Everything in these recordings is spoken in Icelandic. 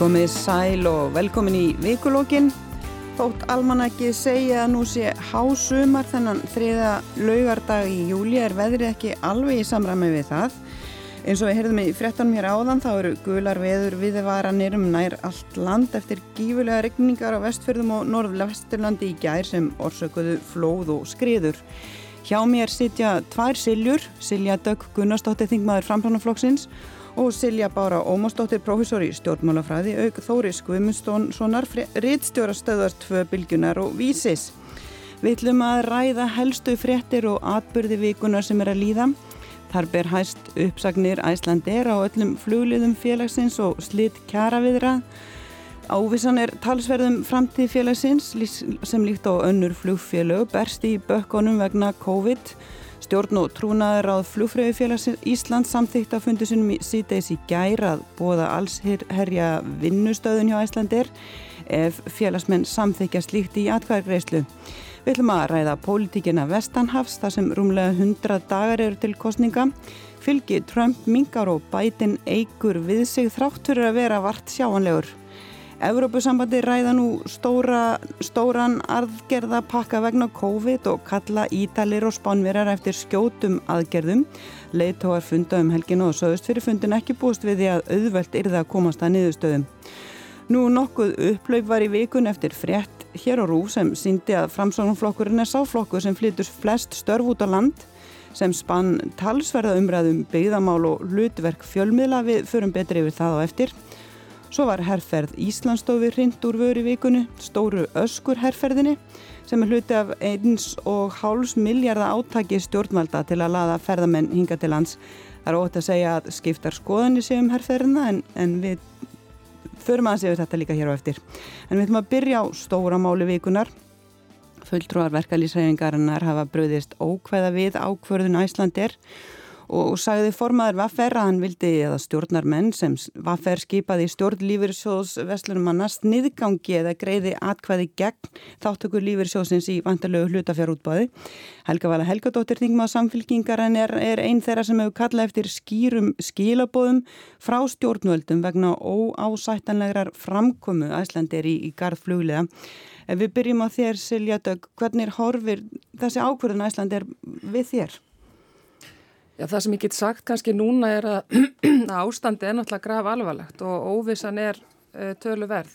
Komið sæl og velkomin í vikulókin. Þótt almanakið segja að nú sé hásumar þennan þriða laugardag í júli er veðrið ekki alveg í samræmi við það. Eins og við heyrðum í frettanum hér áðan þá eru gular veður viðvaranir um nær allt land eftir gífulega regningar á vestfjörðum og norðvesturlandi í gær sem orsökuðu flóð og skriður. Hjá mér sitja tvær Siljur, Silja Dögg Gunnarsdóttir Þingmaður Framplánaflokksins og Silja Bára Ómarsdóttir, professor í stjórnmálafræði, auk Þóris Guðmundssonar, rittstjóra stöðar tvö bylgjunar og vísis. Við ætlum að ræða helstu fréttir og atbyrði vikunar sem er að líða. Þar ber hæst uppsagnir Æslandir á öllum flugliðum félagsins og slitt kjara viðra. Ávísan er talsverðum framtíð félagsins sem líkt á önnur flugfélög berst í bökkonum vegna COVID. Stjórn og trúnaður áð flugfröðufélagsins Ísland samþýtt að fundu sinum síðdeis í gærað bóða alls herja vinnustöðun hjá Æslandir ef félagsmenn samþykja slíkt í atkvæðargreyslu. Við ætlum að ræða pólitíkina Vestanhafs þar sem rúmlega 100 dagar eru til kostninga. Fylgi Trump, Mingar og Biden eigur við sig þráttur að vera vart sjáanlegur. Evrópusambandi ræða nú stóra, stóran aðgerða pakka vegna COVID og kalla ítalir og spánverar eftir skjótum aðgerðum. Leittóar funda um helgin og sögust fyrir fundin ekki búist við því að auðvelt yrða að komast að niðurstöðum. Nú nokkuð upplaup var í vikun eftir frétt hér á Rú sem síndi að framsóknumflokkurinn er sáflokkur sem flytur flest störf út á land sem spann talsverða umræðum byggðamál og hlutverk fjölmiðla við förum betri yfir það á eftir. Svo var herrferð Íslandsstofi hrind úr vöru vikunu, stóru öskur herrferðinni sem er hluti af eins og háls miljardar átaki stjórnvalda til að laða ferðamenn hinga til lands. Það er ótt að segja að skiptar skoðanir séum herrferðina en, en við förum aðeins yfir þetta líka hér á eftir. En við ætlum að byrja á stóra máli vikunar. Fulltrúar verkalýsræfingarinnar hafa bröðist ókveða við ákvörðun Æslandir og sagði formaður Vaffer að hann vildi eða stjórnar menn sem Vaffer skipaði í stjórn Lífyrsjóðs Veslunumanna sniðgangi eða greiði atkvæði gegn þáttökur Lífyrsjóðsins í vantarlegu hlutafjárútbáði. Helga Vala Helgadóttir þingmað samfélkingar en er, er einn þeirra sem hefur kallað eftir skýrum skilabóðum frá stjórnvöldum vegna óásættanlegar framkomu æslandir í, í gardfluglega. Ef við byrjum á þér Silja Dögg, hvernig horfir þessi ákvörðun æslandir við þér? Já, það sem ég get sagt kannski núna er að, að ástandi er náttúrulega graf alvarlegt og óvissan er uh, töluverð.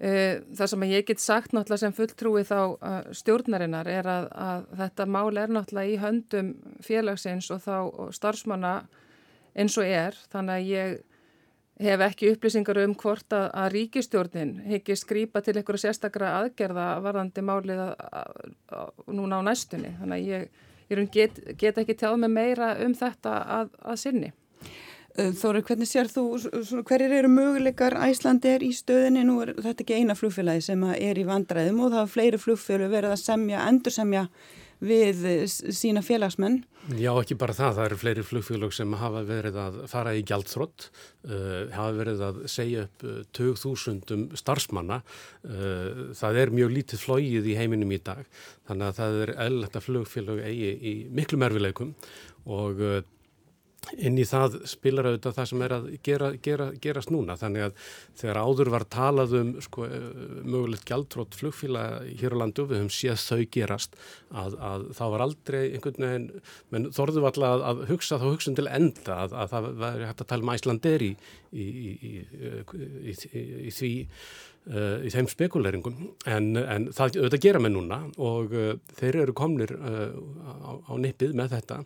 Uh, það sem ég get sagt náttúrulega sem fulltrúi þá uh, stjórnarinnar er að, að þetta mál er náttúrulega í höndum félagsins og þá og starfsmanna eins og er. Þannig að ég hef ekki upplýsingar um hvort að, að ríkistjórnin hekki skrýpa til einhverja sérstakra aðgerða varðandi málið núna á næstunni. Þannig að ég ég get, get ekki tjáð með meira um þetta að, að sinni. Þóri, hvernig sér þú, hverjir eru möguleikar Æslandi er í stöðinni, nú er þetta ekki eina flugfélagi sem er í vandræðum og það er fleiri flugfélag verið að semja, endur semja við sína félagsmenn? Já, ekki bara það. Það eru fleiri flugfélag sem hafa verið að fara í gjaldþrótt, uh, hafa verið að segja upp uh, 2000 starfsmanna. Uh, það er mjög lítið flóið í heiminum í dag, þannig að það er eðlert að flugfélag eigi í miklu mervileikum og inn í það spilar auðvitað það sem er að gera, gera, gerast núna. Þannig að þegar áður var talað um sko, eh, mögulegt gjaldrótt flugfíla hér á landu, við höfum séð þau gerast að, að það var aldrei einhvern veginn, menn þorðum alltaf að, að hugsa þá hugsun til enda að, að það var hægt að tala um Æslanderi í, í, í, í því í þeim spekuleringum en, en það auðvitað gera með núna og uh, þeir eru komnir uh, á, á nippið með þetta.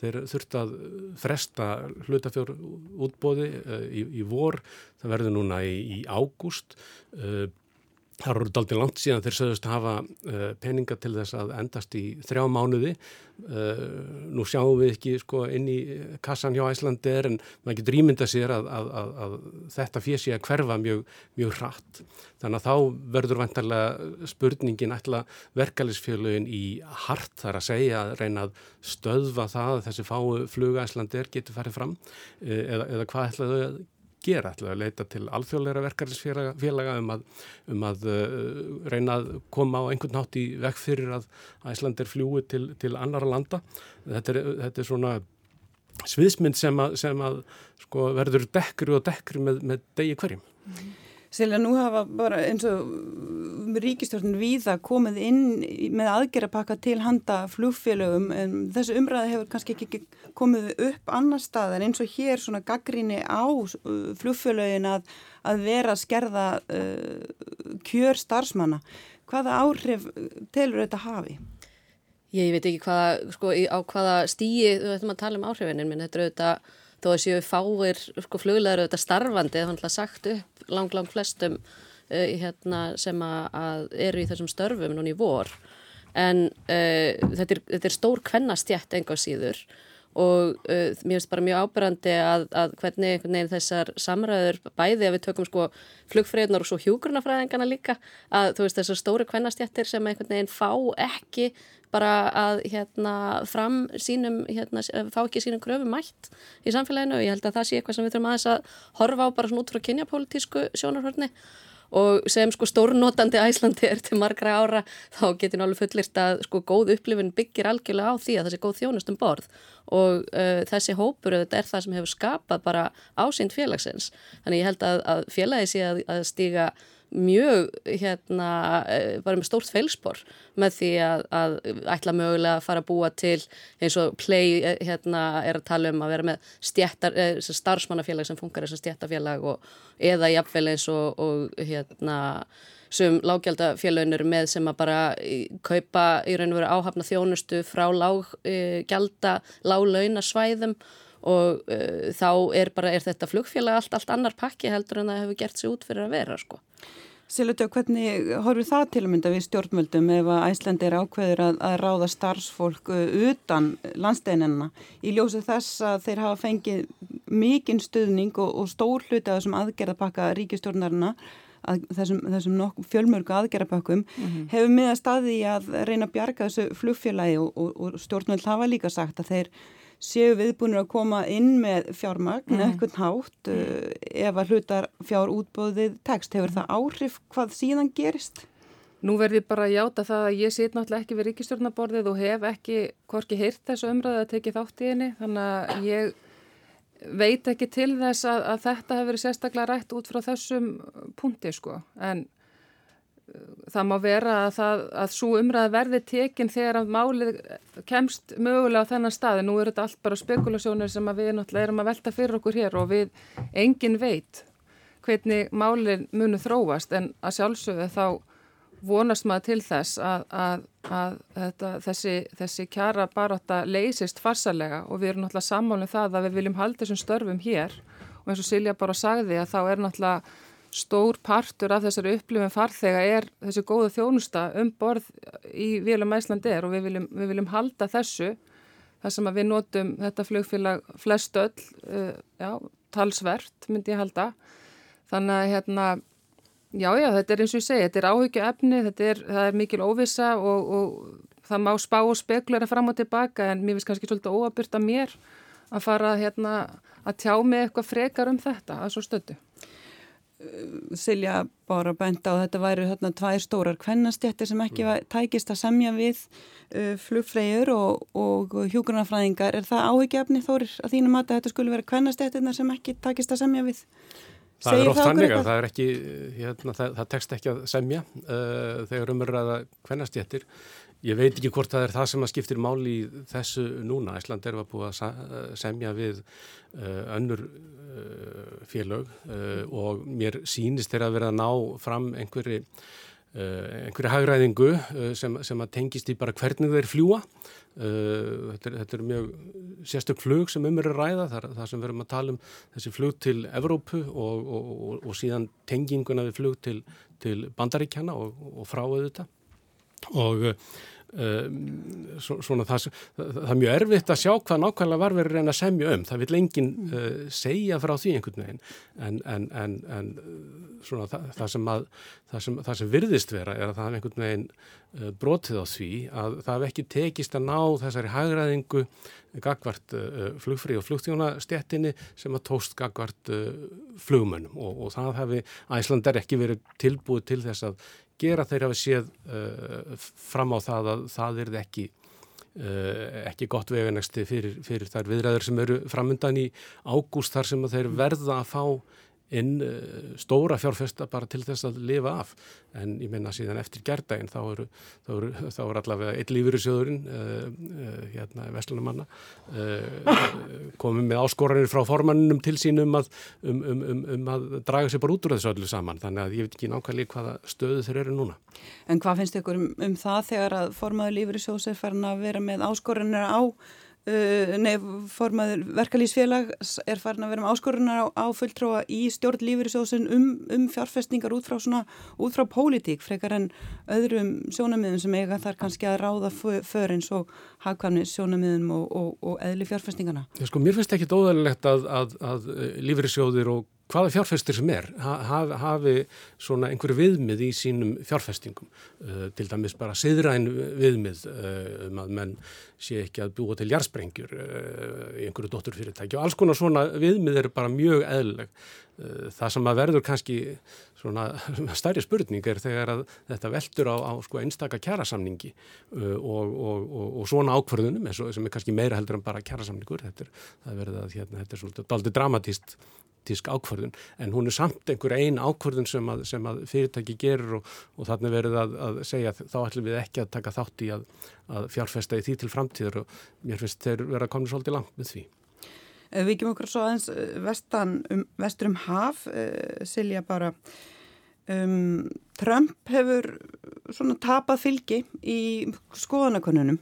Þeir þurft að fresta hlutafjór útbóði í, í vor, það verður núna í, í ágúst Það eru daldi langt síðan þeir sögust að hafa uh, peninga til þess að endast í þrjá mánuði. Uh, nú sjáum við ekki sko, inn í kassan hjá Æslandir en maður getur ímynda sér að, að, að, að þetta féssi að hverfa mjög, mjög hratt. Þannig að þá verður vantarlega spurningin ætla verkalisfjölugin í hart þar að segja að reyna að stöðva það að þessi fáu fluga Æslandir getur farið fram uh, eða, eða hvað ætlaðu að gera, ætlaði að leita til alþjóðleira verkefnisfélaga um að, um að uh, reyna að koma á einhvern nátt í vekk fyrir að Æsland er fljúið til, til annara landa. Þetta er, þetta er svona sviðsmynd sem að, sem að sko, verður dekkri og dekkri með, með degi hverjum. Selja, nú hafa bara eins og ríkistjórnum víða komið inn með aðgerapakka til handa flugfélögum en þessu umræði hefur kannski ekki komið upp annar staðar eins og hér svona gaggríni á uh, flugfélögin að, að vera að skerða uh, kjör starfsmanna. Hvaða áhrif telur þetta hafi? Ég veit ekki hvaða, sko, á hvaða stíi við ætlum að tala um áhrifinin, menn þetta er auðvitað þó að séu fáir sko, fluglegar auðvitað starfandi, það er sagt upp lang, lang flestum uh, hérna, sem að eru í þessum störfum núni í vor. En uh, þetta, er, þetta er stór kvennastjætt enga síður og uh, mér finnst bara mjög ábyrgandi að, að hvernig, hvernig þessar samræður bæði að við tökum sko flugfræðunar og svo hjúgrunafræðingana líka að þú veist þessar stóru kvennastjættir sem einhvern veginn fá ekki bara að hérna fram sínum, hérna, fá ekki sínum gröfu mætt í samfélaginu. Og ég held að það sé eitthvað sem við þurfum aðeins að horfa á bara svona út frá kynjapolítísku sjónarhörni og sem sko stórnotandi æslandi er til margra ára þá getur náttúrulega fullist að sko góð upplifin byggir algjörlega á því að sé góð þjónust um borð. Og uh, þessi hópur er það sem hefur skapað bara ásýnd félagsins. Þannig ég held að, að félagi sé að, að stíga mjög hérna eh, bara með stórt feilspor með því að, að ætla mögulega að fara að búa til eins og play eh, hérna er að tala um að vera með stjættar, eh, starfsmannafélag sem funkar eins og stjættafélag og eða jafnvel eins og, og hérna sem lágjaldafélagin með sem að bara kaupa í raun og veru áhafna þjónustu frá lággelda, láglauna svæðum og uh, þá er bara, er þetta flugfélag allt, allt annar pakki heldur en það hefur gert sig út fyrir að vera sko. Silvita, hvernig horfið það til að mynda við stjórnmöldum ef að Æslandi er ákveður að, að ráða starfsfólk utan landsteinina í ljósið þess að þeir hafa fengið mikinn stuðning og, og stór hluti af þessum aðgerðapakka ríkistjórnarina að þessum, þessum fjölmörgu aðgerðapakkum mm -hmm. hefur miða staði að reyna að bjarga þessu flugfélagi og, og, og stjórnmöld hafa líka sagt að þeir séu viðbúinir að koma inn með fjármagn mm. eitthvað hátt uh, ef að hlutar fjár útbóðið tekst. Hefur það áhrif hvað síðan gerist? Nú verði bara að játa það að ég sit náttúrulega ekki við ríkistjórnaborðið og hef ekki hvorki heyrt þessu umræðu að tekið þátt í henni þannig að ég veit ekki til þess að, að þetta hefur verið sérstaklega rætt út frá þessum punkti sko en það má vera að, það, að svo umræð verði tekinn þegar að málið kemst mögulega á þennan staði. Nú er þetta allt bara spekulasjónir sem við náttúrulega erum að velta fyrir okkur hér og við engin veit hvernig málið munu þróast. En að sjálfsögðu þá vonast maður til þess að, að, að þetta, þessi, þessi kjara baráta leysist farsalega og við erum náttúrulega sammálinn um það að við viljum halda þessum störfum hér. Og eins og Silja bara sagði að þá er náttúrulega stór partur af þessari upplifin farþega er þessi góða þjónusta um borð íVílum Æslandi er og við viljum, við viljum halda þessu þar sem við notum þetta flugfélag flest öll, uh, já, talsvert myndi ég halda. Þannig að hérna, já, já, þetta er eins og ég segi, þetta er áhyggju efni, þetta er, er mikil óvisa og, og það má spá og spekulera fram og tilbaka en mér finnst kannski svolítið óabyrt að mér að fara hérna að tjá mig eitthvað frekar um þetta að svo stötu. Silja bara bænda og þetta væri hérna tvær stórar kvennastjættir sem ekki var, tækist að semja við uh, flugfreyjur og, og hjúgrunarfræðingar. Er það áhyggjafni þórir að þínum að þetta skulle vera kvennastjættirna sem ekki tækist að semja við? Það Segir er oft þannig að það er ekki, hérna, það, það tekst ekki að semja uh, þegar umræða kvennastjættir. Ég veit ekki hvort það er það sem að skiptir máli í þessu núna. Ísland er að búa að semja við uh, önnur uh, félög uh, og mér sínist þeirra að vera að ná fram einhverju einhverju hagræðingu sem, sem að tengist í bara hvernig þeir fljúa. Þetta er, þetta er mjög sérstök flug sem um er að ræða. Það, það sem við erum að tala um þessi flug til Evrópu og, og, og, og síðan tenginguna við flug til, til bandaríkjana og frá auðvitað og uh, svona það, það, það er mjög erfitt að sjá hvað nákvæmlega var verið að reyna að semja um. Það vil enginn uh, segja frá því einhvern veginn. En, en, en, en svona það, það sem að sem, það sem virðist vera er að það hef einhvern veginn uh, brotið á því að það hef ekki tekist að ná þessari hagraðingu gagvart flugfrí og flugtjónastettinni sem að tóst gagvart flugmönnum. Og, og það hefði Æsland er ekki verið tilbúið til þess að gera þeir hafa séð uh, fram á það að það er ekki ekki gott veganægsti fyrir, fyrir þær viðræður sem eru framundan í ágúst þar sem þeir verða að fá inn uh, stóra fjárfesta bara til þess að lifa af en ég menna síðan eftir gerðdægin þá eru, þá eru, þá eru allavega eitt sjöðurinn uh, uh, hérna Vestlunumanna komið með áskoranir frá formanninum til sínum að, um, um, um, um að draga sér bara út úr þessu öllu saman þannig að ég veit ekki nákvæmlega hvaða stöðu þeir eru núna. En hvað finnst ykkur um það þegar að formaður lífur í sjóðs er farin að vera með áskoranir á Uh, nei, formaður verkalýsfélag er farin að vera með áskorunar á, á fulltróa í stjórn lífyrirsjóðsinn um, um fjárfestingar út frá svona, út frá pólitík frekar en öðrum sjónamiðum sem eiga þar kannski að ráða för eins og hagkvæmni sjónamiðum og, og, og eðli fjárfestingarna. Sko, mér finnst ekki óðarlegt að, að, að lífyrirsjóðir og hvaða fjárfestir sem er haf, hafi svona einhverju viðmið í sínum fjárfestingum. Uh, til dæmis bara siðræn viðmið uh, um að menn sé ekki að búa til jarsprengjur uh, í einhverju dótturfyrirtæki og alls konar svona viðmið eru bara mjög eðleg uh, það sem að verður kannski svona stærri spurning er þegar að þetta veldur á, á sko einstaka kjærasamningi uh, og, og, og, og svona ákvarðunum sem er kannski meira heldur en bara kjærasamningur þetta er, að hérna, þetta er svolítið aldrei dramatíst ákvörðun en hún er samt einhver einn ákvörðun sem að, sem að fyrirtæki gerur og, þarna verður að, að segja þá ætlum við ekki að taka þátt í að, að fjárfesta í því til framtíður og mér finnst þeir vera koma svolítið langt með því. Við ekki okkur svo aðeins eh, vestan, um, vestur um haf, uh, Silja bara, um, Trump hefur svona tapað fylgi í skoðanakonunum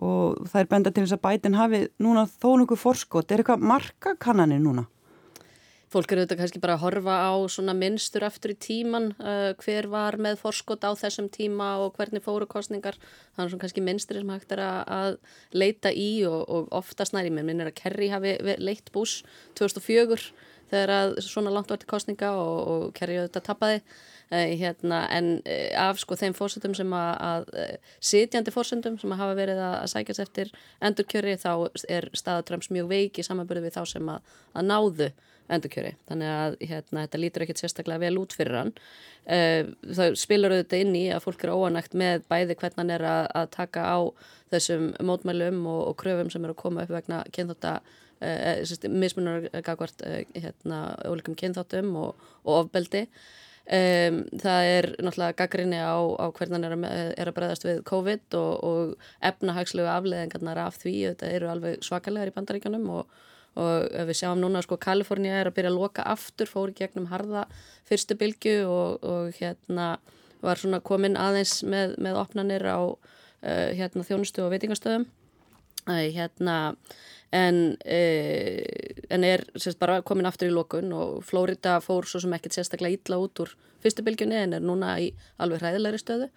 og það er benda til þess að bætin hafi núna þó nokkuð forskot. Er eitthvað marka kannanir núna? Fólk eru auðvitað kannski bara að horfa á svona minnstur aftur í tíman uh, hver var með forskot á þessum tíma og hvernig fóru kostningar þannig að svona kannski minnstur sem hægt er að leita í og, og oftast næri minn er að Kerry hafi leitt bús 2004 þegar að svona langt var til kostninga og, og Kerry auðvitað tappaði hérna, en uh, af sko þeim fórsöndum sem að, að uh, sitjandi fórsöndum sem að hafa verið að, að sækjast eftir endurkjöri þá er staðatröms mjög veik í samanbyrðu við þá sem að, að náðu endurkjöri. Þannig að hérna, þetta lítur ekkert sérstaklega vel út fyrir hann. Það spilur auðvitað inn í að fólk eru óanægt með bæði hvernig hann er að, að taka á þessum mótmælum og, og kröfum sem eru að koma upp vegna kynþáta uh, mismunar gagvart uh, hérna, ólíkum kynþáttum og, og ofbeldi. Um, það er náttúrulega gaggrinni á, á hvernig hann er er að bregðast við COVID og, og efnahagslegu afleðingarnar af því. Þetta eru alveg svakalegar í bandaríkanum og og við sjáum núna sko Kalifornia er að byrja að loka aftur, fór gegnum harða fyrstu bylgu og, og hérna var svona komin aðeins með, með opnanir á uh, hérna þjónustu og veitingastöðum hérna en, uh, en er sérst bara komin aftur í lokun og Florida fór svo sem ekkert sérstaklega ítla út úr fyrstu bylgunni en er núna í alveg hræðilegri stöðu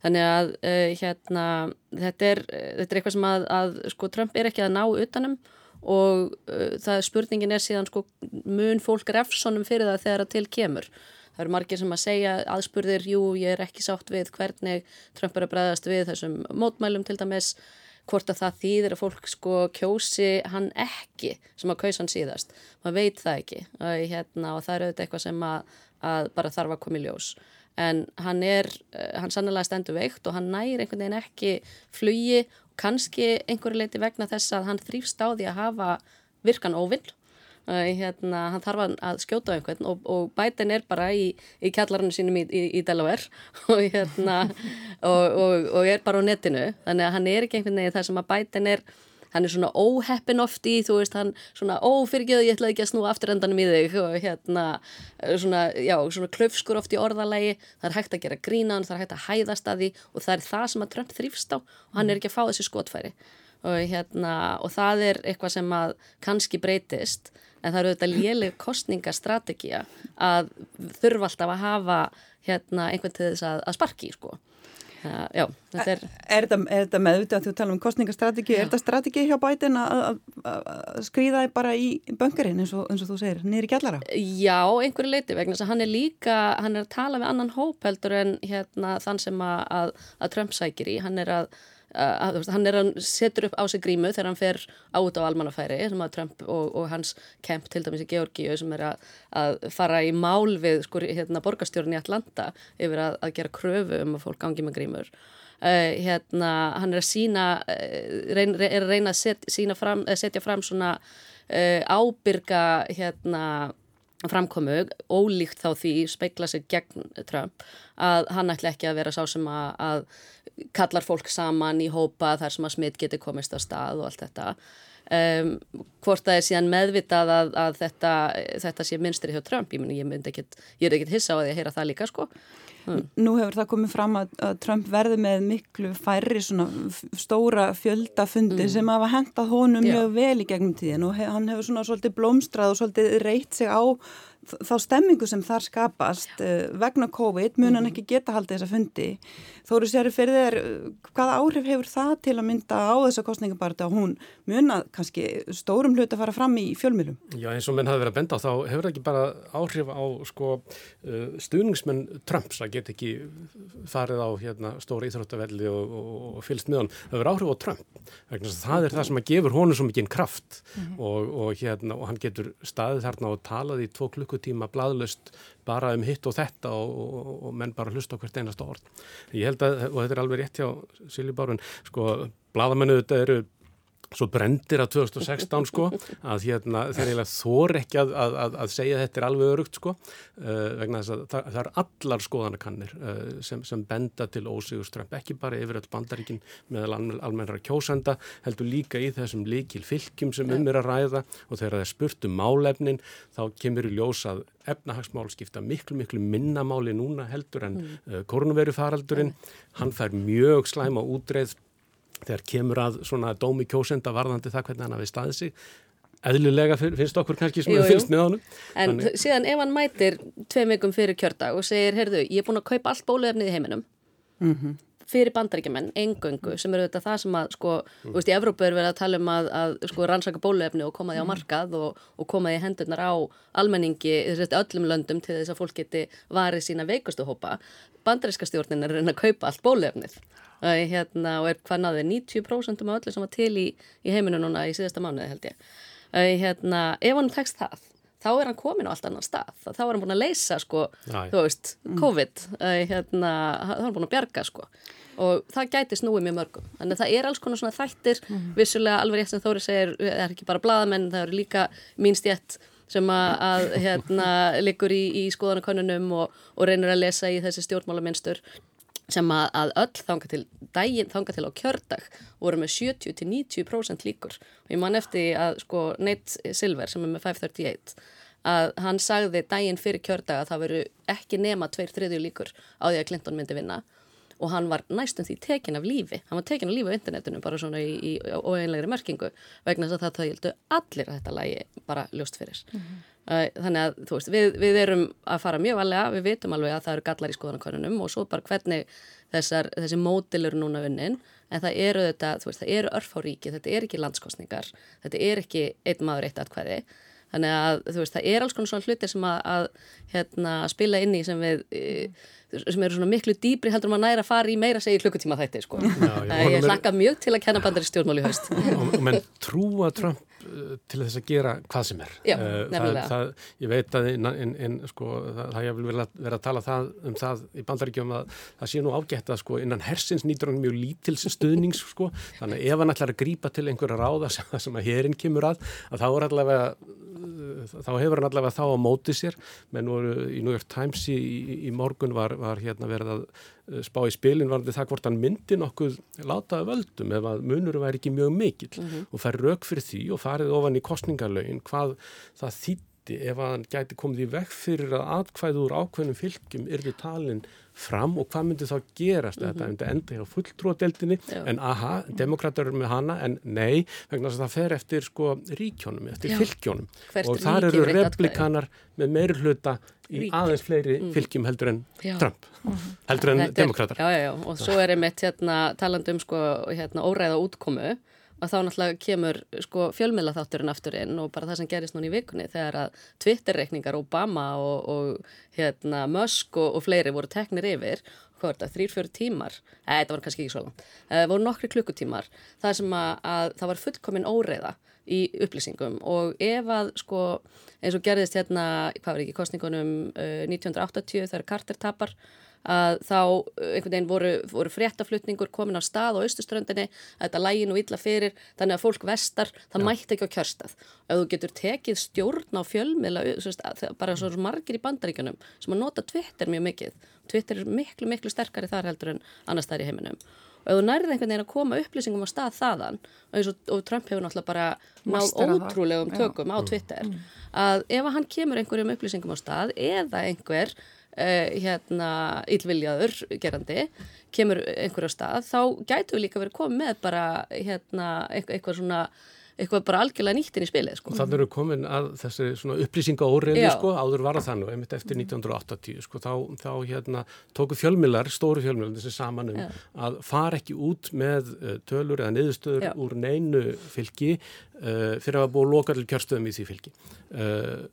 Þannig að uh, hérna, þetta, er, þetta er eitthvað sem að, að sko, Trump er ekki að ná utanum og uh, það spurningin er síðan sko mun fólk refsonum fyrir það þegar það til kemur. Það eru margir sem að segja aðspurðir, jú ég er ekki sátt við hvernig Trump er að bregðast við þessum mótmælum til dæmis hvort að það þýðir að fólk sko kjósi hann ekki sem að kausa hann síðast. Man veit það ekki. Og, hérna, og það er auðvitað eitthvað sem að, að bara þarf að koma í ljós. En hann er, uh, hann sannlega stendur veikt og hann næri einhvern veginn ekki flugi kannski einhverju leiti vegna þess að hann þrýfst á því að hafa virkan óvill hérna, hann þarf að skjóta einhvern og, og bætin er bara í, í kjallarinu sínum í, í, í Delaware og, hérna, og, og er bara á netinu. Þannig að hann er ekki einhvern veginn þar sem að bætin er hann er svona óheppin oft í, þú veist, hann svona ófyrgjöðu, ég ætlaði ekki að snúa afturendanum í þig. Og hérna, svona, já, svona klöfskur oft í orðalagi, það er hægt að gera grínan, það er hægt að hæðast að því og það er það sem að Trump þrýfst á og hann er ekki að fá þessi skotfæri. Og hérna, og það er eitthvað sem að kannski breytist en það eru þetta léleg kostningastrategía að þurfa alltaf að hafa hérna einhvern til þess að, að sparki, sko. Já, þetta er... Er þetta meðvitað að þú tala um kostningastrategi, er þetta strategi hjá bætin að skrýða þig bara í böngarinn eins, eins og þú segir, niður í kjallara? Já, einhverju leiti vegna þess að hann er líka, hann er að tala við annan hóp heldur en hérna þann sem að, að Trump sækir í, hann er að Uh, hann er að setur upp á sig grímu þegar hann fer át á almannafæri sem að Trump og, og hans kemp til dæmis í Georgíu sem er að, að fara í mál við sko, hérna, borgastjórn í Atlanta yfir að, að gera kröfu um að fólk gangi með grímur. Uh, hérna, hann er að sína uh, reyn, er að reyna að set, fram, setja fram svona uh, ábyrga hérna, framkomu, ólíkt þá því speikla sig gegn Trump að hann ætla ekki að vera sá sem að, að kallar fólk saman í hópa þar sem að smitt getur komist á stað og allt þetta um, hvort það er síðan meðvitað að, að þetta, þetta sé minstri hjá Trump, ég, meni, ég, ekkit, ég er ekkert hissa á því að heyra það líka sko Mm. Nú hefur það komið fram að, að Trump verði með miklu færri svona stóra fjöldafundi mm. sem hafa hendað honum Já. mjög vel í gegnum tíðin og hef, hann hefur svona svolítið blómstrað og svolítið reytt sig á þá stemmingu sem þar skapast uh, vegna COVID mun hann mhm. ekki geta haldið þessa fundi. Þóru séru fyrir þér, uh, hvaða áhrif hefur það til að mynda á þessa kostningabarta og hún mun að kannski stórum hlut að fara fram í fjölmjölum? Já eins og menn hafi verið að benda á þá hefur það ekki bara áhrif á sko, uh, stuðningsmenn Trumps að geta ekki farið á hérna, stóri íþróttavelli og, og, og fylgst með hann. Það hefur áhrif á Trump. Það er það sem að gefur honum svo mikið kraft mm -hmm. og, hérna, og hann getur staðið þarna og talað í tvo klukk klukkutíma bladlust bara um hitt og þetta og, og, og menn bara hlusta hvert einasta orð. Ég held að, og þetta er alveg rétt hjá Silji Bárun, sko, bladamennu þetta eru svo brendir að 2016 sko að hérna þeir eiginlega þor ekki að, að, að segja að þetta er alveg örugt sko uh, vegna þess að það, það er allar skoðanakannir uh, sem, sem benda til ósiguströmp, ekki bara yfir all bandaríkin meðal almennara kjósenda heldur líka í þessum líkil fylgjum sem um er að ræða og þegar það er spurt um málefnin þá kemur í ljósað efnahagsmál skipta miklu miklu minnamáli núna heldur en mm. uh, koronaviru faraldurinn, hann fær mjög slæma útreið þegar kemur að svona dómi kjósenda varðandi það hvernig hann hafi staðið sig. Eðlilega finnst okkur kannski sem við finnst með honum. En Þannig... síðan ef hann mætir tveim vikum fyrir kjördag og segir, heyrðu, ég er búin að kaupa allt bóluefnið í heiminum. Mm -hmm. Fyrir bandaríkjumenn, engöngu sem eru þetta það sem að, sko, mm. veist, í Evrópu er verið að tala um að, að sko, rannsaka bóluefni og koma því á mm. markað og, og koma því hendurnar á almenningi, öllum löndum til þess að fólk geti varið sína veikustu hópa bandaríska stjórnin er að kaupa allt bóluefnið hérna, og er hvað náði 90% af öllu sem var til í, í heiminu núna í síðasta mánuði held ég. Hérna, ef hann tekst það, þá er hann komin á allt annan stað. Þá er hann búin að leysa sko, þú veist, COVID, hérna, þá er hann búin að bjarga sko. Og það gæti snúið mjög mörgum. Þannig að það er alls konar svona þættir, mm. vissulega alveg rétt sem Þóri segir, það er ekki bara bladamenn, það eru líka mínstjætt sem að, að hérna, liggur í, í skoðanakonunum og, og reynir að lesa í þessi stjórnmálamenstur sem að, að öll þanga til, daginn, þanga til á kjördag voru með 70-90% líkur. Og ég man eftir að sko Nate Silver sem er með 538 að hann sagði daginn fyrir kjördag að það veru ekki nema 2-3 líkur á því að Clinton myndi vinna. Og hann var næstum því tekin af lífi. Hann var tekin af lífi á internetinu bara svona í, í óeinlegri merkingu vegna þess að það þauðildu allir að þetta lægi bara ljóst fyrir. Mm -hmm. Þannig að þú veist, við, við erum að fara mjög valega, við vitum alveg að það eru gallar í skoðanakonunum og svo bara hvernig þessar, þessi mótil eru núna unnin, en það eru þetta, þú veist, það eru örf á ríki, þetta er ekki landskostningar, þetta er ekki einn maður eitt atkvæði, þannig að þú veist, það er alls konar svona hluti sem að, að hérna, spila inn í sem við... Mm sem eru svona miklu dýbri heldur maður næra að fara í meira segi klukkutíma þætti sko. Já, ég, ég hlakka mjög til að kenna bandari stjórnmál í haust. Og, menn trúa Trump til þess að gera hvað sem er. Já, uh, það, það, ég veit að in, in, in, sko, það, það ég vil vera, að tala það, um það í bandaríkjum að það sé nú ágætt að sko, innan hersins nýtur hann mjög lítils stuðnings sko, þannig að ef hann ætlar að grípa til einhverja ráða sem, sem að hérinn kemur að, að þá allavega þá hefur hann allavega þá á móti sér. Menn voru í New York Times í, í morgun var, var hérna verið að spá í spilin varði það hvort hann myndi nokkuð látaði völdum ef að munurum væri ekki mjög mikill mm -hmm. og fær rauk fyrir því og farið ofan í kostningarlaugin hvað það þýtti ef að hann gæti komið í vekk fyrir að atkvæður ákveðnum fylgjum yrði talin fram og hvað myndi þá gerast mm -hmm. þetta myndi enda hjá fulltrúadeldinni en aha, demokrater eru með hana en nei, vegna þess að það fer eftir sko ríkjónum, eftir Já. fylgjónum Hvert og þar eru replikanar með meir hluta í Rík. aðeins fleiri mm. fylgjum heldur en já. Trump -hmm. heldur en demokrater Já, já, já, og svo er einmitt hérna talandum sko hérna óræða útkomu að þá náttúrulega kemur sko, fjölmiðla þátturinn aftur inn og bara það sem gerist núna í vikunni þegar að Twitter-reikningar Obama og, og hérna, Musk og, og fleiri voru teknir yfir þrýr-fjöru tímar? Eða þetta var kannski ekki svo langt, það voru nokkri klukkutímar. Það sem að, að það var fullkominn óreiða í upplýsingum. Og ef að sko eins og gerðist hérna, hvað var ekki, kostningunum uh, 1980 þegar Carter tapar að þá einhvern veginn voru, voru fréttaflutningur komin á stað á austuströndinni að þetta lægin og illa fyrir þannig að fólk vestar, það ja. mætti ekki á kjörstað ef þú getur tekið stjórn á fjölmiðla, bara svo margir í bandaríkunum sem að nota Twitter mjög mikið Twitter er miklu miklu sterkari þar heldur en annars þær í heiminum og ef þú nærið einhvern veginn að koma upplýsingum á stað þaðan og, og Trump hefur náttúrulega bara náð ótrúlegum tökum Já. á mm. Twitter mm. að ef hann kemur einhverjum upplýsingum á stað eða einhver uh, hérna yllviljaður gerandi kemur einhverju á stað þá gætu við líka verið komið með bara hérna eitthvað svona eitthvað bara algjörlega nýttin í spilið sko. Þannig eru komin að þessi upplýsinga óriði sko, áður var það þannig, einmitt eftir 1980 sko, þá, þá hérna, tóku fjölmilar, stóru fjölmilar þessi saman um Já. að fara ekki út með uh, tölur eða niðurstöður Já. úr neinu fylgi uh, fyrir að búa lokalil kjörstöðum í því fylgi. Uh,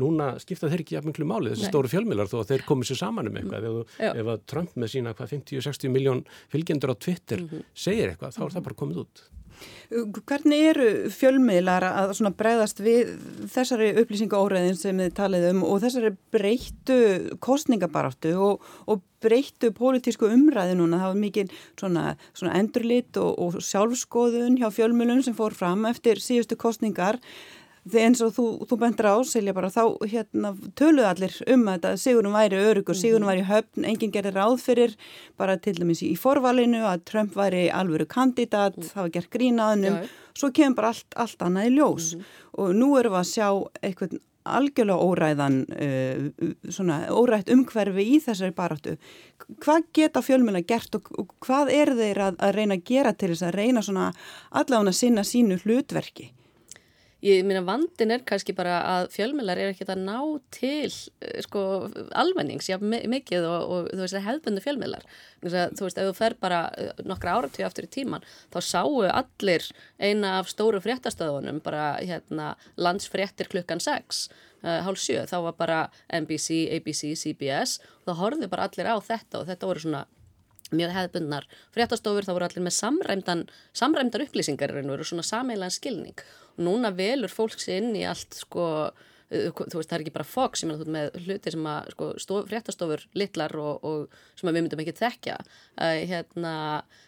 núna skipta þeir ekki jafn miklu máli þessi Nei. stóru fjölmilar þó að þeir komið sér saman um eitthvað ef, ef að Trump með sína 50-60 miljón fylgjendur á Twitter mm -hmm. segir eitthvað þá er það bara komið út Hvernig eru fjölmiðlar að bregðast við þessari upplýsingaóreðin sem þið talið um og þessari breyttu kostningabaráttu og, og breyttu pólitísku umræði núna? Það var mikil svona, svona endurlit og, og sjálfskoðun hjá fjölmiðlun sem fór fram eftir síðustu kostningar Þegar eins og þú, þú bendur á, Silja, bara þá hérna, töluð allir um að Sigurum væri örugur, mhm. Sigurum væri höfn, enginn gerir ráð fyrir bara til dæmis í forvalinu að Trump væri alvöru kandidat, mm. það var gert grínaðunum, svo kemur bara allt, allt annað í ljós mm og nú erum við að sjá eitthvað algjörlega óræðan, uh, svona órætt umhverfi í þessari baráttu. Hvað geta fjölmjöla gert og, og hvað er þeir að, að reyna að gera til þess að reyna svona allavega að sinna sínu hlutverki? Ég minna vandin er kannski bara að fjölmjölar er ekkert að ná til eh, sko almennings, já mikið og, og þú veist það hefðbundu fjölmjölar. Þú veist ef þú fer bara eh, nokkra áratíu aftur í tíman þá sáu allir eina af stóru fréttastöðunum bara hérna landsfréttir klukkan 6, uh, hálf 7, þá var bara NBC, ABC, CBS og þá horfðu bara allir á þetta og þetta voru svona mjög hefðbundnar fréttastofur, þá voru allir með samræmdar upplýsingar og svona sameilan skilning. Núna velur fólk sér inn í allt sko, þú veist það er ekki bara Fox, ég meina þú veist með hluti sem að sko, stof, fréttastofur litlar og, og sem við myndum ekki þekkja uh, hérna,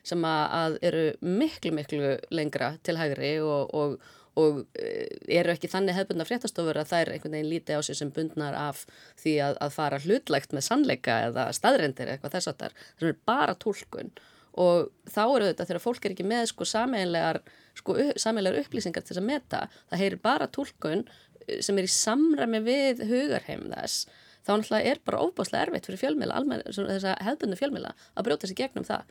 sem að eru miklu miklu lengra til hægri og, og, og uh, eru ekki þannig hefðbundna fréttastofur að það er einhvern veginn lítið á sig sem bundnar af því að, að fara hlutlægt með sannleika eða staðrendir eitthvað þess að það er, bara tólkun og þá eru þetta þegar fólk er ekki með sko sameinlegar sko upplýsingar til þess að meta, það heyrir bara tólkun eh, sem er í samræmi við hugarheim þess, þá náttúrulega er bara óbáslega erfitt fyrir fjölmila, þess að hefðbundu fjölmila að brjóta sér gegnum það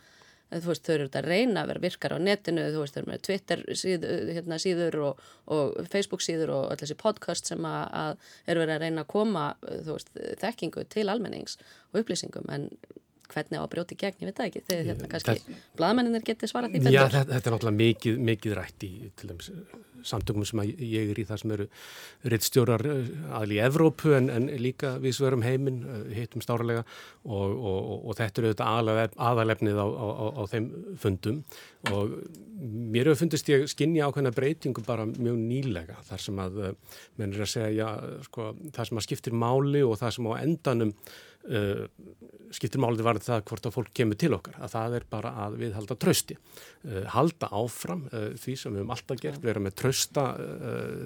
þú veist, þau eru þetta að reyna að vera virkar á netinu, þú veist, þau eru með Twitter síð, hérna, síður og, og Facebook síður og öll þessi podcast sem að, að eru verið að reyna að koma, þú veist, þekkingu til almennings og upplýsingum, en hvernig á að brjóti gegn, ég veit það ekki. Þegar hérna kannski bladmenninir getið svarað því Já, þetta, þetta er náttúrulega mikið, mikið rætt í dæmis, samtökum sem ég er í það sem eru rittstjórar eh, aðli í Evrópu en, en líka við sverum heiminn, eh, hittum stárlega og, og, og, og þetta eru þetta aðalefnið á, á, á, á þeim fundum. Og mér hefur fundist ég skinni ákveðna breytingu bara mjög nýlega þar sem að eh, menn er að segja, sko, það sem að skiptir máli og það sem á endanum uh, skiptir málið varðið það hvort að fólk kemur til okkar, að það er bara að við halda trösti, uh, halda áfram uh, því sem við höfum alltaf gert, vera með trösta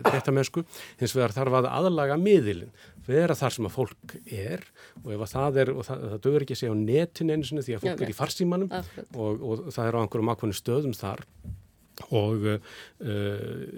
þetta mennsku, hins vegar þarf að aðlaga miðilinn, vera þar sem að fólk er og ef að það er, og það, það dögur ekki að segja á netin einu sinni því að fólk Já, er í farsímanum og, og það er á einhverjum ákveðinu stöðum þar og uh,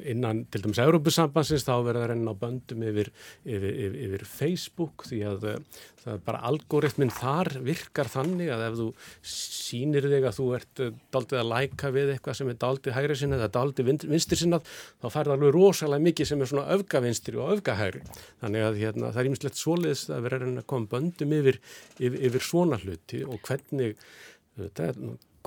innan til dæmis Európusambansins þá verður það reyna á böndum yfir, yfir, yfir, yfir Facebook því að uh, það er bara algoritminn þar virkar þannig að ef þú sínir þig að þú ert uh, daldið að læka við eitthvað sem er daldið hægri sinna eða daldið vinstir sinna þá fær það alveg rosalega mikið sem er svona öfgavinstri og öfgahægri. Þannig að hérna, það er ímislegt svoleiðis að verður reyna að koma böndum yfir svona hluti og hvernig þetta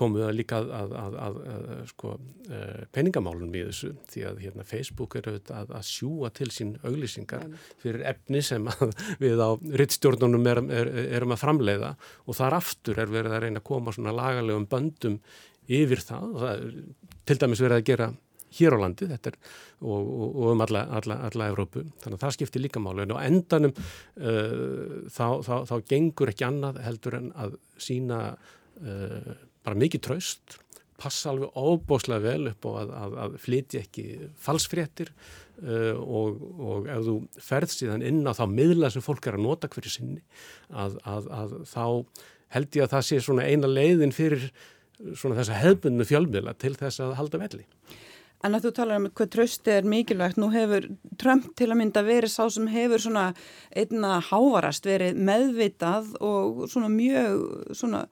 komum við líka að, að, að, að sko, uh, peningamálunum í þessu því að hérna, Facebook er auðvitað að sjúa til sín auglýsingar fyrir efni sem við á rittstjórnunum erum, er, erum að framleiða og þar aftur er verið að reyna að koma svona lagalegum böndum yfir það og það er til dæmis verið að gera hér á landi er, og, og, og um alla, alla, alla Evrópu. Þannig að það skiptir líka máli en á endanum uh, þá, þá, þá gengur ekki annað heldur en að sína uh, bara mikið traust passa alveg óbóslega vel upp og að, að, að flytja ekki falsfréttir uh, og, og ef þú ferð síðan inn á þá miðla sem fólk er að nota hverju sinni að, að þá held ég að það sé svona eina leiðin fyrir svona þessa hefbunnu fjölmiðla til þess að halda velli. En að þú talar um hvað trösti er mikilvægt, nú hefur Trump til að mynda verið sá sem hefur svona einna hávarast verið meðvitað og svona mjög svona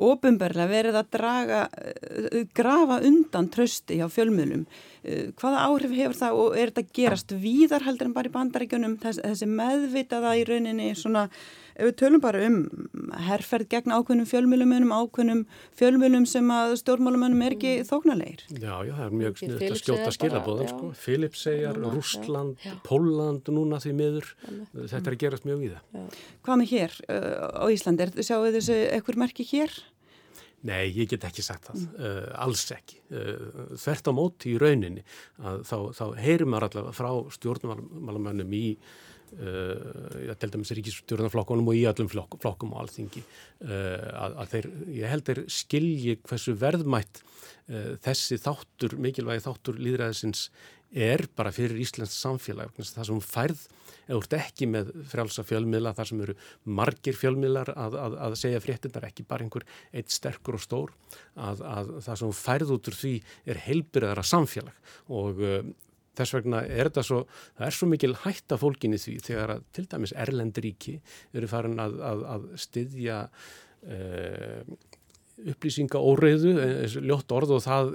ofinberlega verið að draga, eh, grafa undan trösti hjá fjölmiðlum. Eh, hvaða áhrif hefur það og er þetta gerast víðar heldur en bara í bandaríkjunum þessi meðvitaða í rauninni svona ef við tölum bara um herrferð gegn ákveðnum fjölmjölumönum, ákveðnum fjölmjölum sem að stjórnmálumönum er ekki þóknarleir. Já, já, það er mjög sniðt að skjóta skilabóðan, sko. Filipsegjar, Rústland, Póland núna því miður. Þetta er að gerast mjög í það. Hvað með hér uh, á Íslandi? Sjáu þessu ekkur merki hér? Nei, ég get ekki sagt það, mm. uh, alls ekki. Uh, þvert á móti í rauninni að þá, þá heyrum maður allavega frá stjórnmálumönnum í Uh, til dæmis ríkistjórnarflokkunum og í allum flokk, flokkum og alþingi uh, að, að þeir, ég held þeir skilji hversu verðmætt uh, þessi þáttur, mikilvægi þáttur líðræðisins er bara fyrir Íslands samfélag, það sem færð eða úrt ekki með frjálsa fjölmiðla þar sem eru margir fjölmiðlar að, að, að segja fréttindar, ekki bara einhver eitt sterkur og stór, að, að það sem færð út úr því er heilbyrðara samfélag. Og Þess vegna er þetta svo, það er svo mikil hætta fólkinni því þegar að til dæmis Erlenduríki eru farin að, að, að styðja uh, upplýsinga óreiðu, ljótt orð og það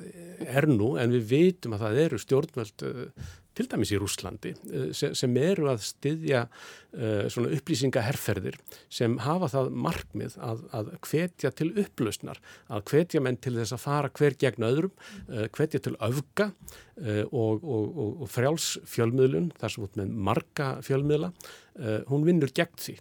er nú en við veitum að það eru stjórnvöld uh, til dæmis í Rúslandi eh, sem eru að styðja uh, svona upplýsingaherferðir sem hafa það markmið að, að hvetja til upplausnar, að hvetja menn til þess að fara hver gegn öðrum, uh, hvetja til öfga uh, og, og, og, og frjáls fjölmiðlun, þar sem út með marga fjölmiðla, hún vinnur gegn því.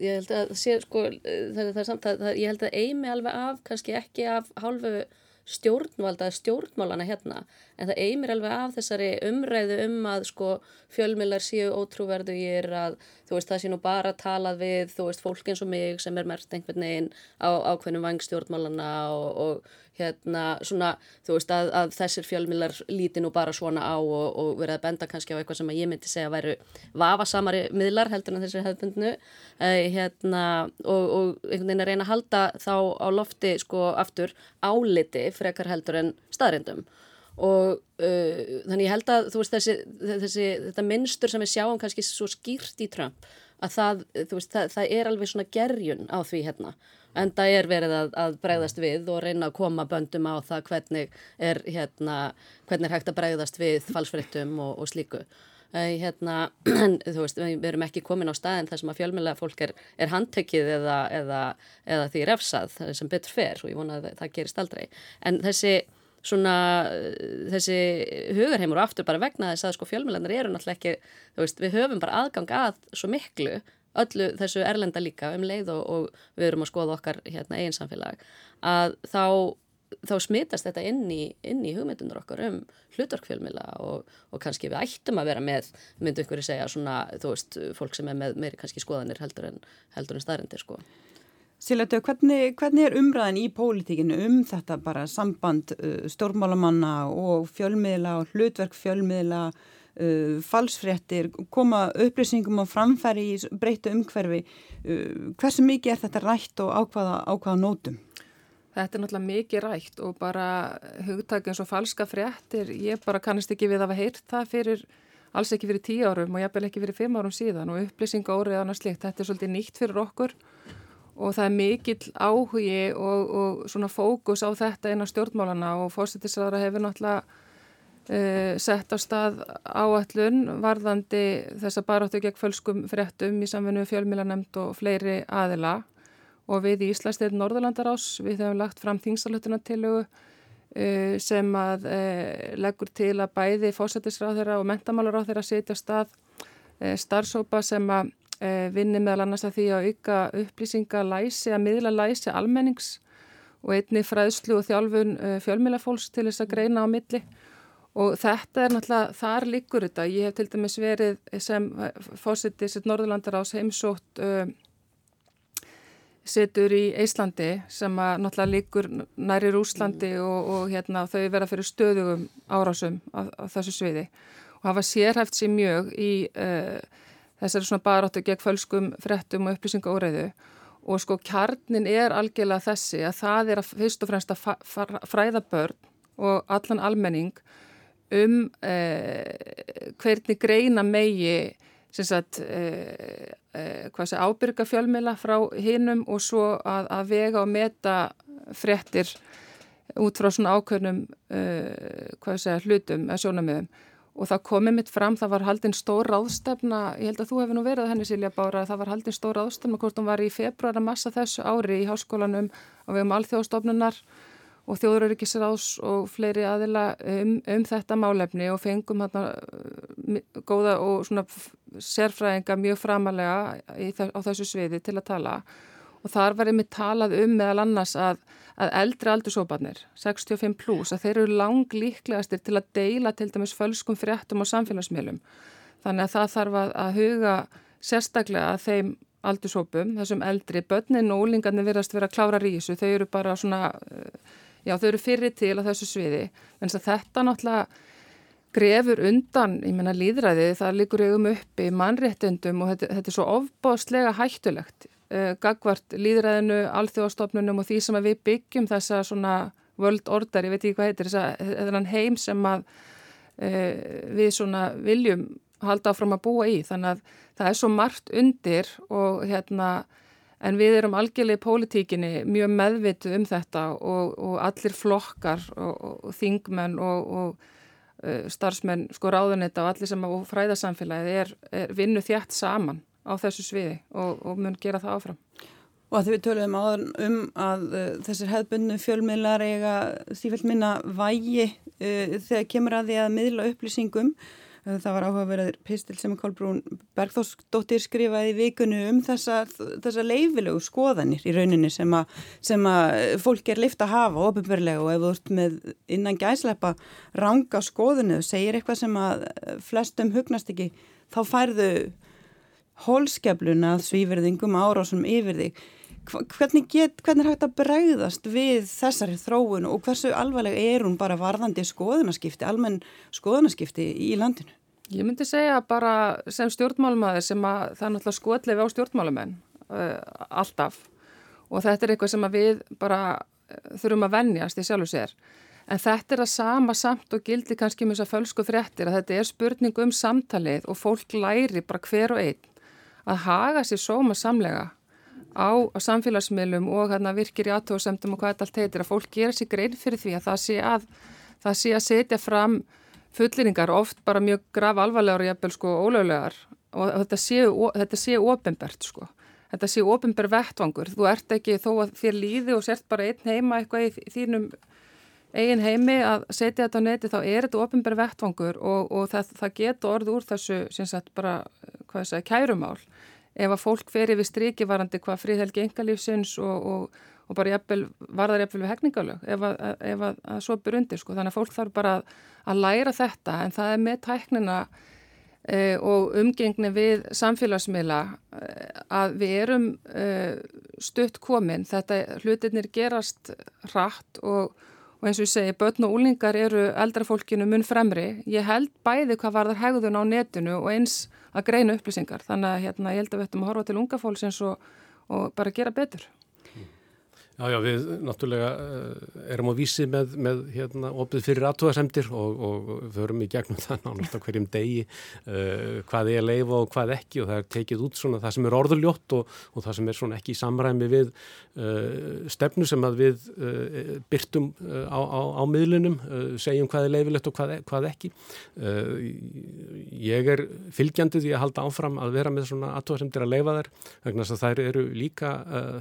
Ég held að sé sko, það er samt að ég held að eimi alveg af, kannski ekki af hálfu stjórnvalda stjórnmálana hérna. En það eigmir alveg af þessari umræðu um að sko fjölmjölar séu ótrúverðugir að þú veist það sé nú bara talað við þú veist fólk eins og mig sem er mert einhvern veginn á ákveðnum vangstjórnmálana og, og hérna svona þú veist að, að þessir fjölmjölar líti nú bara svona á og, og verið að benda kannski á eitthvað sem ég myndi segja væru vafasamari miðlar heldur en þessir hefðbundnu. Uh, hérna og, og einhvern veginn að reyna að halda þá á lofti sko aftur áliti frekar heldur en staðrindum og uh, þannig ég held að þú veist þessi, þessi þetta minnstur sem við sjáum kannski svo skýrt í Trump að það, veist, það, það er alveg svona gerjun á því hérna en það er verið að, að bregðast við og reyna að koma böndum á það hvernig er, hérna, hvernig er hægt að bregðast við falsfrittum og, og slíku. Hérna, en, veist, við erum ekki komin á staðin þar sem að fjölmjölega fólk er, er handtökið eða, eða, eða því refsað sem betur fer og ég vona að það gerist aldrei. En þessi, svona, þessi hugarheimur og aftur bara vegna þess að sko, fjölmjölegar eru náttúrulega ekki, veist, við höfum bara aðgang að svo miklu öllu þessu erlenda líka um leið og, og við erum að skoða okkar hérna, eigin samfélag að þá, þá smitast þetta inn í, í hugmyndunar okkar um hlutverkfjölmila og, og kannski við ættum að vera með, myndu ykkur að segja svona, þú veist, fólk sem er með meiri kannski skoðanir heldur en, heldur en staðrindir sko. Silja, hvernig, hvernig er umræðin í pólitíkinu um þetta bara samband uh, stórmálamanna og fjölmiðla og hlutverk fjölmiðla uh, falsfréttir, koma upplýsingum á framfæri í breytu umhverfi. Uh, hversu mikið er þetta rætt og ákvaða, ákvaða nótum? Þetta er náttúrulega mikið rætt og bara hugtækja eins og falska fréttir, ég bara kannast ekki við að hafa heyrt það fyrir, alls ekki fyrir tíu árum og jafnvel ekki fyrir fimm árum síðan og upplýsinga órið annars slikt. Þetta er svolítið nýtt fyrir okkur og það er mikill áhugi og, og svona fókus á þetta inn á stjórnmálana og fórsettisraðara hefur náttúrulega sett á stað áallun varðandi þess að baráttu gegn fölskum fréttum í samfunnu fjölmilanemnd og fleiri aðila. Og við í Íslandstegn Norðalandarás við hefum lagt fram þingsalötuna tilögu uh, sem að uh, leggur til að bæði fósættisráð þeirra og mentamálaráð þeirra setja stað starfsópa sem að vinni meðal annars að því að auka upplýsinga læsi, að miðla læsi almennings og einni fræðslu og þjálfun fjölmilafólks til þess að greina á milli og þetta er náttúrulega, þar líkur þetta, ég hef til dæmis verið sem fórsetið sitt Norðurlandar ás heimsótt uh, setur í Íslandi sem að náttúrulega líkur næri Rúslandi og, og hérna, þau vera fyrir stöðugum árásum á, á þessu sviði. Og hafa sérhæft sér mjög í uh, þessari svona baráttu gegn fölskum frettum og upplýsinga óreiðu og sko kjarnin er algjörlega þessi að það er að fyrst og fremst að fræða börn og allan almenning um eh, hvernig greina megi sagt, eh, sé, ábyrga fjölmila frá hinnum og svo að, að vega og meta frettir út frá svona ákveðnum segja, hlutum eða sjónamiðum og það komið mitt fram, það var haldinn stór ráðstefna, ég held að þú hefði nú verið henni Silja Bára, það var haldinn stór ráðstefna hvort hún var í februar að massa þessu ári í háskólanum á vegum alþjóðstofnunar og þjóðuröryggisráðs og fleiri aðila um, um þetta málefni og fengum hérna góða og svona sérfræðinga mjög framalega á þessu sviði til að tala og þar var einmitt talað um meðal annars að, að eldri aldursópanir, 65 pluss, að þeir eru lang líklegastir til að deila til dæmis fölskum fréttum og samfélagsmiðlum. Þannig að það þarf að, að huga sérstaklega að þeim aldursópum, þessum eldri, börnin og úlingarnir verðast vera klárar í þessu, þau eru bara svona já þau eru fyrir til á þessu sviði. En þetta náttúrulega grefur undan, ég menna líðræði það líkur eigum uppi mannréttundum og þetta, þetta er svo ofbáslega hættulegt uh, gagvart líðræðinu, alþjóðastofnunum og því sem við byggjum þessa svona world order, ég veit ekki hvað heitir þessa heim sem að uh, við svona viljum halda áfram að búa í, þannig að það er svo margt undir og hérna En við erum algjörlega í pólitíkinni mjög meðvitu um þetta og, og allir flokkar og, og þingmenn og, og uh, starfsmenn, sko ráðunita og allir sem á fræðarsamfélagið er, er vinnu þjætt saman á þessu sviði og mun gera það áfram. Og að við töluðum áður um að uh, þessir hefðbundu fjölmiðlar eiga sífælt minna vægi uh, þegar kemur að því að miðla upplýsingum Það var áhugaverðir pistil sem Kolbrún Bergþórsdóttir skrifaði vikunu um þessa, þessa leifilegu skoðanir í rauninni sem að, sem að fólk er lift að hafa ofinverlega og ef þú ert með innan gæslepa ranga skoðinu og segir eitthvað sem að flestum hugnast ekki, þá færðu hólskefluna svíverðingum árásum yfir þig. Hvernig, get, hvernig er hægt að bregðast við þessari þróun og hversu alvarlega er hún bara varðandi skoðanaskipti, almenn skoðanaskipti í landinu? Ég myndi segja bara sem stjórnmálumæður sem að það er náttúrulega skotlefi á stjórnmálumenn uh, alltaf og þetta er eitthvað sem við bara uh, þurfum að vennjast í sjálfu sér. En þetta er að sama samt og gildi kannski með þess að fölsku fréttir að þetta er spurning um samtalið og fólk læri bara hver og einn að haga sér sóma samlega á, á samfélagsmiðlum og hérna virkir í aðtóðsendum og hvað þetta allt heitir að fólk gera sér grein fyrir því að það sé að, það sé að setja fram fulliringar oft bara mjög graf alvarlegar og jæfnvel sko ólöglegar. Og þetta séu þetta sé ofinbert sko. Þetta sé ofinber vettvangur. Þú ert ekki þó að þér líði og sért bara einn heima eitthvað í þínum eigin heimi að setja þetta á neti þá er þetta ofinber vettvangur og, og það, það getur orð úr þessu sagt bara segi kærumál ef að fólk fer yfir stríkivarandi hvað fríðhelgi engalífsins og, og, og bara jafnvel, varðar jafnvel við hegningalög ef að, ef að, að svo byr undir sko. þannig að fólk þarf bara að, að læra þetta en það er með tæknina e, og umgengni við samfélagsmiðla e, að við erum e, stutt komin þetta hlutinir gerast hratt og Og eins og ég segi, börn og úlingar eru eldrafólkinu mun fremri. Ég held bæði hvað var þar hegðun á netinu og eins að greina upplýsingar. Þannig að hérna, ég held að við ættum að horfa til unga fólksins og, og bara gera betur. Já, já, við náttúrulega uh, erum á vísi með, með hérna, opið fyrir aðtúasemdir og, og förum í gegnum það náttúrulega hverjum degi uh, hvað er leifa og hvað ekki og það er tekið út svona það sem er orðurljótt og, og það sem er svona ekki í samræmi við uh, stefnu sem að við byrtum á, á, á miðlunum, segjum hvað er leifilegt og hvað, hvað ekki. Ég er fylgjandi því að halda áfram að vera með svona aðtúasemdir að leifa þær vegna þess að þær eru líka,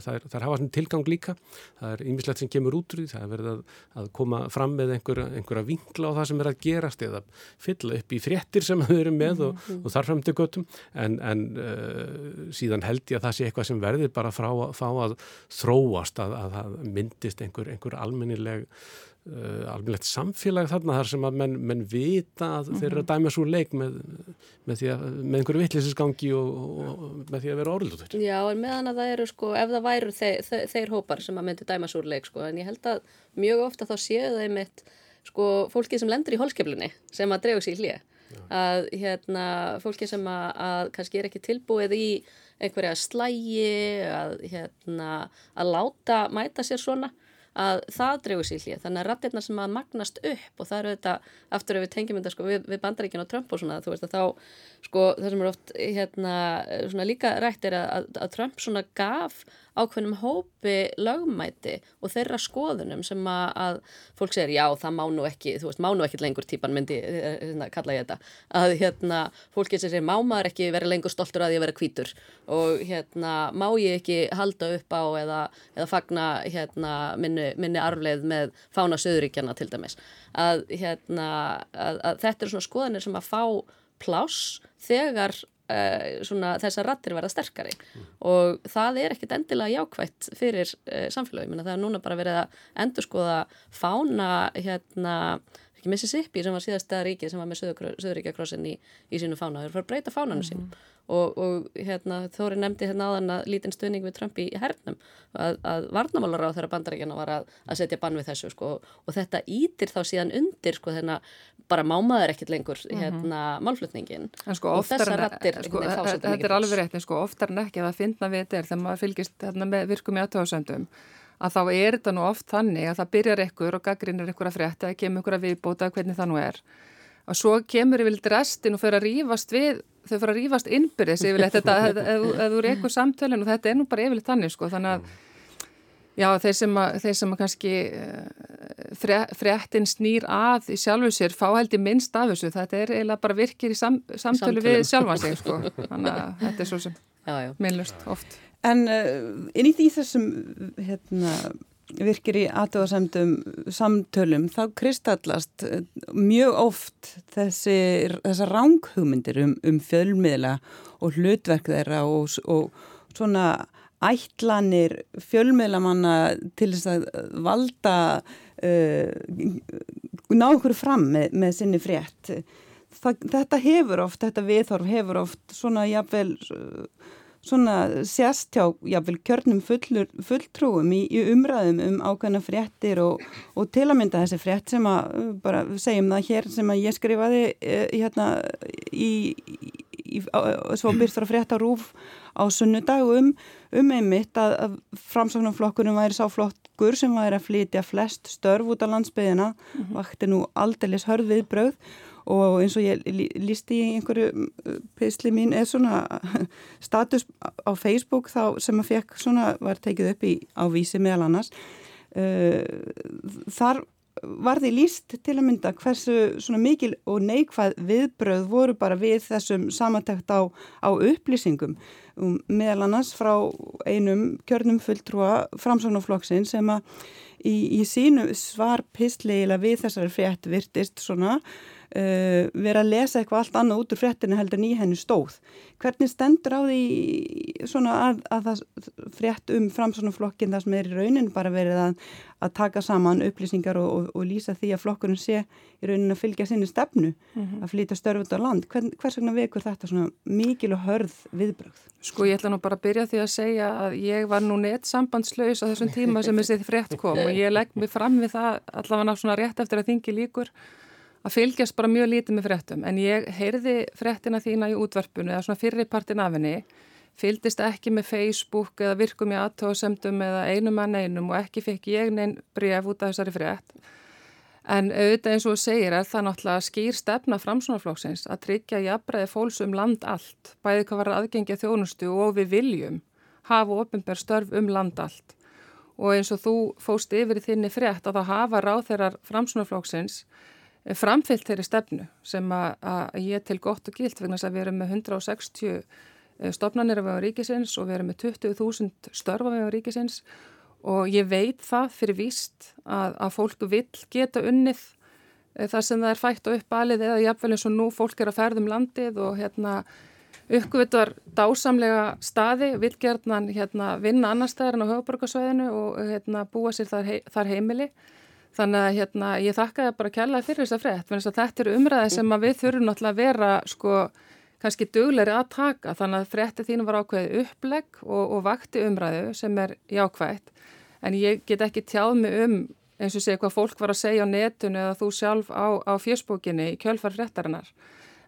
þær, þær hafa svona tilgang líka það er ymmislegt sem kemur út úr því, það er verið að, að koma fram með einhverja, einhverja vinkla á það sem er að gerast eða fylla upp í fréttir sem við erum með og, -hmm. og þar fram til göttum en, en uh, síðan held ég að það sé eitthvað sem verður bara frá fá að þróast að, að það myndist einhver, einhver almennileg uh, alveg samfélag þarna þar sem að menn, menn vita að mm -hmm. þeir eru að dæma svo leik með, með, að, með einhverju vittlisisgangi og, og, og með því að vera orðlutur. Já, en meðan að það eru sko, ef það væru þeir, þeir, þeir hópar sem að myndi dæma svo leik sko, en ég held að mjög ofta þá séu þeim eitt sko fólki sem lendur í holskeflunni sem að dreygu sér hlýja að hérna fólki sem að, að kannski er ekki tilbúið í einhverja slægi að hérna að láta mæta sér svona að það drefur sér hlýja þannig að rattirna sem að magnast upp og það eru þetta aftur ef við tengjum þetta sko, við, við bandaríkinu og Trump og svona þú veist að þá sko það sem er oft hérna svona líka rætt er að, að Trump svona gaf ákveðnum hópi lögmæti og þeirra skoðunum sem að, að fólk segir já það má nú ekki, þú veist má nú ekki lengur típan myndi eh, hérna, kalla ég þetta. Að hérna fólki sem segir má maður ekki vera lengur stoltur að ég vera kvítur og hérna má ég ekki halda upp á eða, eða fagna hérna minni, minni arfleð með fána söðuríkjana til dæmis. Að hérna að, þetta eru svona skoðanir sem að fá pláss þegar Uh, svona, þessar rattir verða sterkari mm. og það er ekkit endilega jákvægt fyrir uh, samfélagi það er núna bara verið að endur skoða fána hérna ekki Mississippi sem var síðasta ríki sem var með Söðuríkjakrossin í, í sínu fána það er fyrir að breyta fánanu mm. sínum og, og hérna, Þóri nefndi hérna áðan að lítinn stöðning við Trump í hernum að, að varnamálar á þeirra bandarækjana var að, að setja bann við þessu sko, og þetta ítir þá síðan undir sko, bara mámaður ekkert lengur mhm. hérna, málflutningin sko, og þessar rattir sko, Þetta er alveg rétt, sko oftar en ekki að það finna við þetta er þegar maður fylgist hérna, með virkum í aðtöðasöndum að þá er þetta nú oft þannig að það byrjar ykkur og gaggrinir ykkur að frétta, það kemur ykkur að viðbóta hvernig það nú er. Og svo kemur yfir restin og fyrir að rýfast við þau fyrir að rýfast innbyrðis yfirleitt þetta, eða þú reykur samtölun og þetta er nú bara yfirleitt þannig sko, þannig að já, þeir sem að, þeir sem að kannski uh, fréttin snýr að í sjálfu sér fá held í minnst af þessu, þetta er eiginlega bara virkir í sam, samtölu Samtölum. við sjálfa sig sko, þannig að þetta er svo sem minnlust oft. En uh, inn í því þessum hérna virkir í aðtöðasemdum samtölum þá kristallast eh, mjög oft þessi, þessar ránghugmyndir um, um fjölmiðla og hlutverk þeirra og, og svona ætlanir fjölmiðlamanna til þess að valda uh, ná okkur fram með, með sinni frétt. Það, þetta hefur oft, þetta viðhorf hefur oft svona jafnvel svona sérst hjá jáfnvel kjörnum fullur, fulltrúum í, í umræðum um ákveðna fréttir og, og til að mynda þessi frétt sem að uh, bara segjum það hér sem að ég skrifaði uh, hérna í, í svo byrstur að frétta rúf á sunnudag um, um einmitt að, að framsáknarflokkurinn væri sáflokkur sem væri að flytja flest störf út á landsbyðina mm -hmm. vakti nú aldeilis hörð viðbröð og eins og ég lísti í einhverju pisli mín eða svona status á Facebook þá sem að fekk svona var tekið upp í á vísi meðal annars uh, þar var því líst til að mynda hversu svona mikil og neikvæð viðbröð voru bara við þessum samantækt á, á upplýsingum. Um, meðal annars frá einum kjörnum fulltrúa framsáknarflokksinn sem að í, í sínu svar pisleila við þessari frétt virtist svona uh, vera að lesa eitthvað allt annað út úr fréttinu heldur en í hennu stóð. Hvernig stendur á því að, að það frétt um framsónuflokkin það sem er í raunin bara verið að, að taka saman upplýsingar og, og, og lýsa því að flokkurinn sé í raunin að fylgja sinni stefnu mm -hmm. að flytja störfut á land. Hvern, hvers vegna vekur þetta svona mikil og hörð viðbröð? Sko ég ætla nú bara að byrja því að segja að ég var nú neitt sambandslaus á þessum tíma sem þessi frétt kom og ég legg mig fram við það allavega svona rétt eftir að þingi líkur að fylgjast bara mjög lítið með frettum en ég heyrði frettina þína í útvarpunu eða svona fyrirpartin af henni fylgdist ekki með Facebook eða virkum í aðtóðsendum eða einum að neinum og ekki fekk ég neinn bref út af þessari frett en auðvitað eins og segir er það náttúrulega skýr stefna framsvonarflóksins að tryggja jafnbreiði fólks um land allt bæði hvað var aðgengja þjónustu og við viljum hafa ofinbær störf um land allt. Og eins og þú fóst yfir þinni frett að þá hafa ráð þeirrar framsvonarflóksins framfyllt þeirri stefnu sem að, ég til gott og gilt vegna þess að við erum með 160 eh, af vega ríkisins og við erum með 20.000 störf af vega ríkisins og ég veit það fyrir víst að, að fólk vil geta unnið eh, þar sem það er fætt og uppalið eða jafnvel eins og nú fólk er að ferðum landið og hérna uppgötar dásamlega staði, vil gerðnan hérna, vinna annar staðar en á höfuborgarsvæðinu og hérna, búa sér þar, hei, þar heimili Þannig að hérna, ég þakka það bara kjallaði fyrir þessa frétt, þannig að þetta eru umræði sem við þurfum náttúrulega að vera sko kannski dugleiri að taka, þannig að frétti þínu var ákveðið upplegg og, og vakti umræðu sem er jákvægt, en ég get ekki tjáð mig um eins og segja hvað fólk var að segja á netinu eða þú sjálf á, á fjöspókinni í kjölfar fréttarinnar,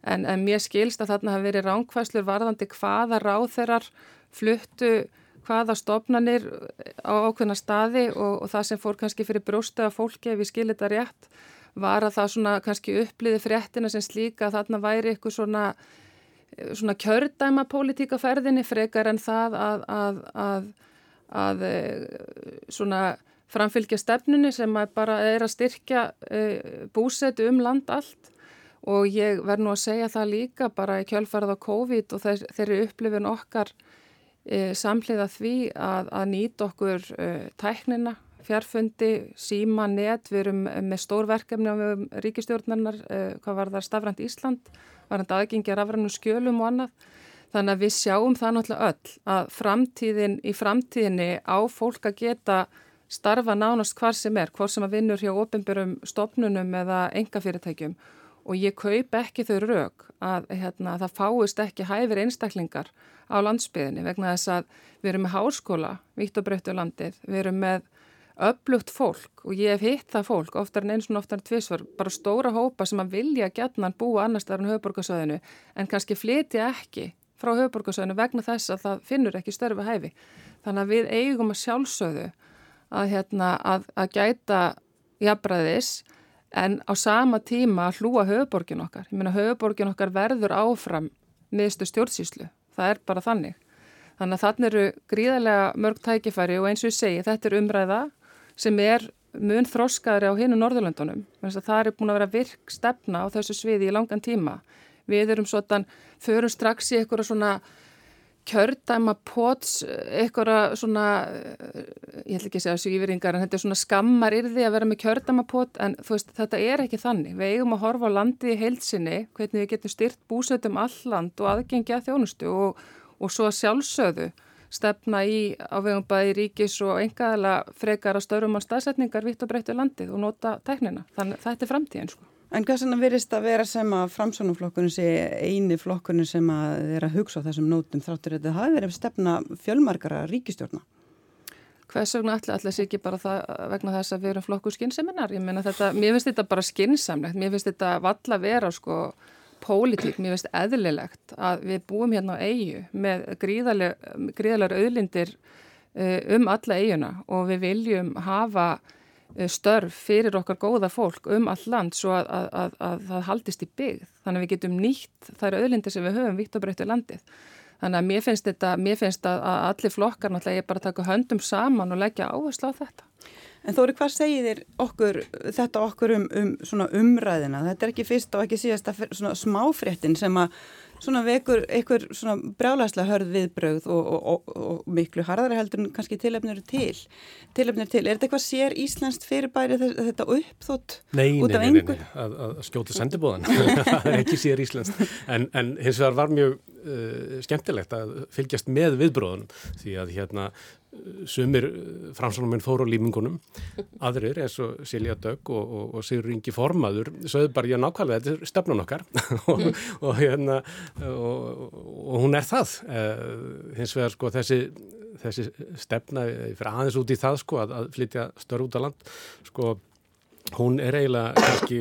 en, en mér skilst að þarna hafi verið ránkvæslur varðandi hvaða ráð þeirrar fluttu hvaða stofnanir á ákveðna staði og, og það sem fór kannski fyrir brústu að fólki ef við skilir þetta rétt var að það svona kannski uppliði fréttina sem slíka að þarna væri eitthvað svona, svona kjördæma pólitíkaferðinni frekar en það að, að, að, að svona framfylgja stefnunni sem bara er að styrkja búsetu um land allt. Og ég verð nú að segja það líka bara í kjölfarað á COVID og þeirri upplifin okkar e, samhliða því að, að nýta okkur e, tæknina, fjarfundi, síma, net, við erum með stórverkefni á ríkistjórnarnar, e, hvað var það Stafrænt Ísland, var þetta aðgengja rafrannum skjölum og annað. Þannig að við sjáum það náttúrulega öll að framtíðin, í framtíðinni á fólk að geta starfa nánast hvar sem er, hvort sem að vinnur hjá ofinbjörgum stopnunum eða engafyrirtækjum og ég kaup ekki þau rauk að hérna, það fáist ekki hæfir einstaklingar á landsbyðinni vegna þess að við erum með háskóla vitt og breyttu landið, við erum með öflugt fólk og ég hef hitt það fólk oftar en eins og oftar en tvísvar bara stóra hópa sem að vilja gætnan búa annars þar en höfuborgarsöðinu en kannski flytja ekki frá höfuborgarsöðinu vegna þess að það finnur ekki störfi hæfi. Þannig að við eigum að sjálfsögðu að, hérna, að, að gæta jafnbræðis en á sama tíma að hlúa höfuborgin okkar. Ég meina höfuborgin okkar verður áfram miðstu stjórnsýslu það er bara þannig. Þannig að þannig eru gríðarlega mörg tækifæri og eins og ég segi þetta er umræða sem er mun þróskaðri á hinu Norðurlöndunum. Það er búin að vera virk stefna á þessu sviði í langan tíma. Við erum svona, förum strax í eitthvað svona kjördæma pots, eitthvað svona, ég ætla ekki að segja svífringar, en þetta er svona skammar yrði að vera með kjördæma pot, en veist, þetta er ekki þannig. Við eigum að horfa á landi í heilsinni, hvernig við getum styrt búsötum alland og aðgengja þjónustu og, og svo sjálfsöðu stefna í ávegum bæði ríkis og engaðala frekar að störum á staðsetningar vitt og breyttu landið og nota teknina. Þannig þetta er framtíðin, sko. En hvað svona virist að vera sem að framsónuflokkurinn sé eini flokkurinn sem að þeirra hugsa á þessum nótum þráttur þetta hafi verið stefna fjölmarkara ríkistjórna? Hvers vegna allir allir sé ekki bara það vegna þess að við erum flokkur skinnseminar? Ég meina þetta, mér finnst þetta bara skinnsamlegt, mér finnst þetta valla vera sko pólitík, mér finnst eðlilegt að við búum hérna á eigu með gríðarlegar auðlindir eh, um alla eiguna og við viljum hafa störf fyrir okkar góða fólk um all land svo að, að, að, að það haldist í byggð. Þannig að við getum nýtt þær auðlindir sem við höfum vitt og breyttu landið. Þannig að mér finnst þetta, mér finnst að allir flokkar náttúrulega ég bara taka höndum saman og leggja áherslu á þetta. En Þóri, hvað segir þér okkur, þetta okkur um, um umræðina? Þetta er ekki fyrst og ekki síðast smáfréttin sem að svona vekur einhver svona brjálæslega hörð viðbröð og, og, og, og miklu harðara heldur en kannski tilefnir til. Tilefnir til. Er þetta eitthvað sér Íslandst fyrirbæri þetta uppþótt út af einhver? Nei, nei, nei, að, að skjóta sendibóðan. ekki sér Íslandst. En, en hins vegar var mjög uh, skemmtilegt að fylgjast með viðbröðunum því að hérna sumir eh, framsónuminn fóru á límingunum aðrir eins og Silja Dögg og, og, og Sigur Ingi Formaður sögðu bara já nákvæmlega þetta er stefnun okkar. Og, mm. og hérna og hún er það. Eh, hins vegar sko þessi, þessi stefna fyrir aðeins út í það sko að, að flytja störr út á land sko hún er eiginlega kannski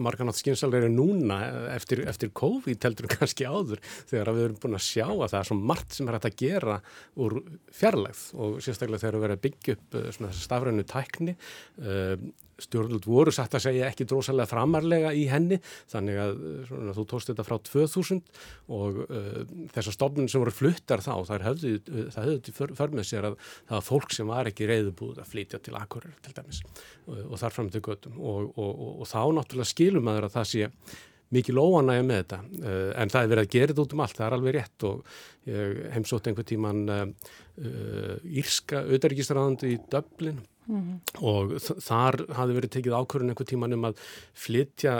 marganátt skynsalegri núna eftir, eftir COVID heldur kannski áður þegar við erum búin að sjá að það er svo margt sem er hægt að gera úr fjarlægð og sérstaklega þegar við erum að byggja upp uh, stafrænu tækni uh, stjórnult voru satt að segja ekki drósalega framarlega í henni þannig að svona, þú tókst þetta frá 2000 og uh, þessar stofnun sem voru fluttar þá það höfði, það höfði för, með sér að það var fólk sem var ekki reyðubúð að flytja til akkurir til dæmis og, og þar fram til göttum og, og, og þá náttúrulega skilum aður að það sé mikið lóanægja með þetta uh, en það er verið að gera þetta út um allt, það er alveg rétt. Og ég heimsótt einhver tíman uh, uh, Írska auðarrikiðsraðandi í Dublin Mm -hmm. og þar hafi verið tekið ákvörðun einhver tíman um að flytja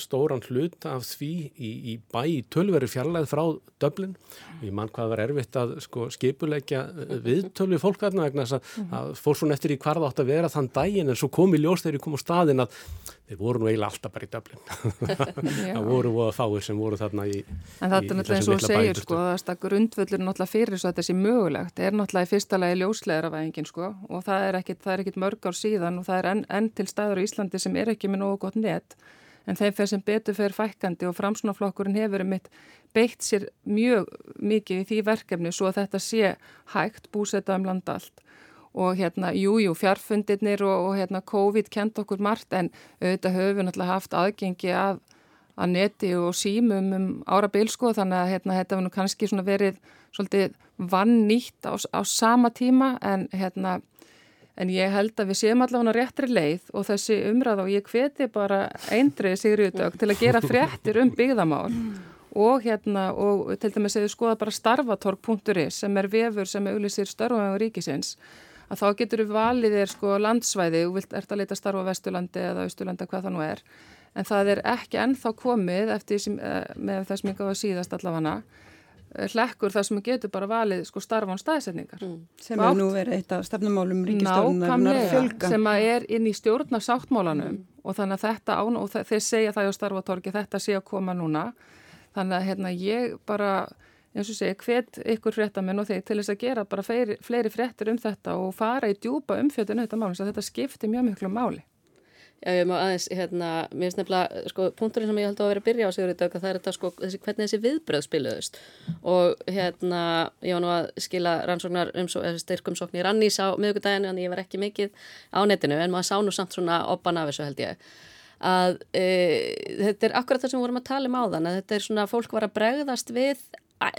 stóran hlut af því í, í bæ í tölveri fjarlæð frá döblin og ég mann hvað var erfitt að sko, skipulegja eh, viðtölu fólkarna vegna þess að mm -hmm. fór svona eftir í hvarða átt að vera þann daginn en svo kom í ljós þegar ég kom á staðin að þeir voru nú eiginlega alltaf bara í döblin það voru voða fáir sem voru þarna í En þetta er náttúrulega eins og þú segir sko að grundvöldur náttúrulega fyrir svo að þetta sé mögulegt er náttúrulega í fyrsta lagi ljósleðravæðingin sko og það er ekkit, það er ekkit mörg ár síðan og það er enn en til staður í Íslandi sem er ekki með nógu gott net. En þeim fyrir sem betur fyrir fækandi og framsunaflokkurinn hefur um mitt beitt sér mjög mikið í því verkefni svo að þetta sé hægt búseta um landa allt og hérna, jújú, jú, fjarfundirnir og, og hérna COVID kent okkur margt en auðvitað höfum við náttúrulega haft aðgengi að, að neti og símum um ára bilsko þannig að hérna þetta var nú kannski verið svolítið vann nýtt á, á sama tíma en hérna En ég held að við séum allavega réttri leið og þessi umræð og ég hveti bara eindrið Sigriðudög til að gera fréttir um byggðamál og hérna og til dæmis eða skoða bara starfatorg.is sem er vefur sem auðlisir störfum á ríkisins að þá getur við valið þér sko landsvæði og vilt ert að leita starfa á Vesturlandi eða Austurlandi hvað það nú er en það er ekki ennþá komið eftir sem, eh, með þess mikið á síðast allavega Eh, hlekkur þar sem getur bara valið sko starfa án staðsetningar. Mm. Sem er nú verið eitt af stefnumálum ríkistofnunar. Sem er inn í stjórnarsáttmálanum mm. og þannig að þetta án og þeir segja það á starfatorgi þetta sé að koma núna. Þannig að hérna ég bara eins og segja hvet ykkur fréttamenn og þeir til þess að gera bara fleiri, fleiri fréttir um þetta og fara í djúpa umfjöldinu þetta málum. Þetta skiptir mjög miklu máli. Já, ég má aðeins, hérna, mér finnst nefnilega, sko, punkturinn sem ég held að vera að byrja á sigur í dag, það er þetta, sko, þessi, hvernig þessi viðbröð spiluðust og, hérna, ég var nú að skila rannsóknar um styrkumsókn í Rannís á miðugudaginu, en ég var ekki mikið á netinu, en maður sá nú samt svona oppan af þessu held ég, að e, þetta er akkurat það sem við vorum að tala um á þann, að þetta er svona, fólk var að bregðast við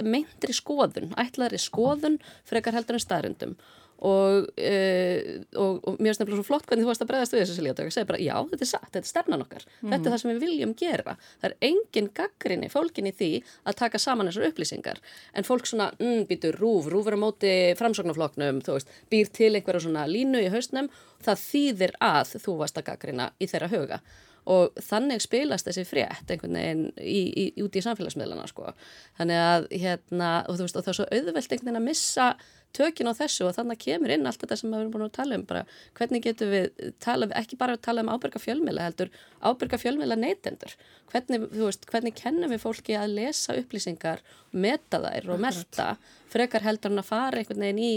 meintri skoðun, ætlaðri skoðun frekar heldur en staðrindum og, uh, og, og mér finnst nefnilega svo flott hvernig þú varst að bregðast við þessu Silja segja bara já, þetta er satt, þetta er stefnan okkar. Mm. þetta er það sem við viljum gera. Það er engin gaggrinni fólkin í því að taka saman þessar upplýsingar. En fólk svona, mm, býtur rúf, rúf er á móti framsóknarfloknum, þú veist býr til einhverja svona línu í hausnum. Það þýðir að þú varst að gaggrina í þeirra huga og þannig spilast þessi frétt einhvern veginn í, í, út í samfélagsmiðlana sko. þannig að hérna, og, veist, og það er svo auðvelt einhvern veginn að missa tökin á þessu og þannig kemur inn allt þetta sem við erum búin að tala um bara hvernig getum við tala, ekki bara að tala um ábyrga fjölmjöla heldur ábyrga fjölmjöla neytendur. Hvernig, hvernig kennum við fólki að lesa upplýsingar, meta þær og melda, frekar heldur hann að fara einhvern veginn í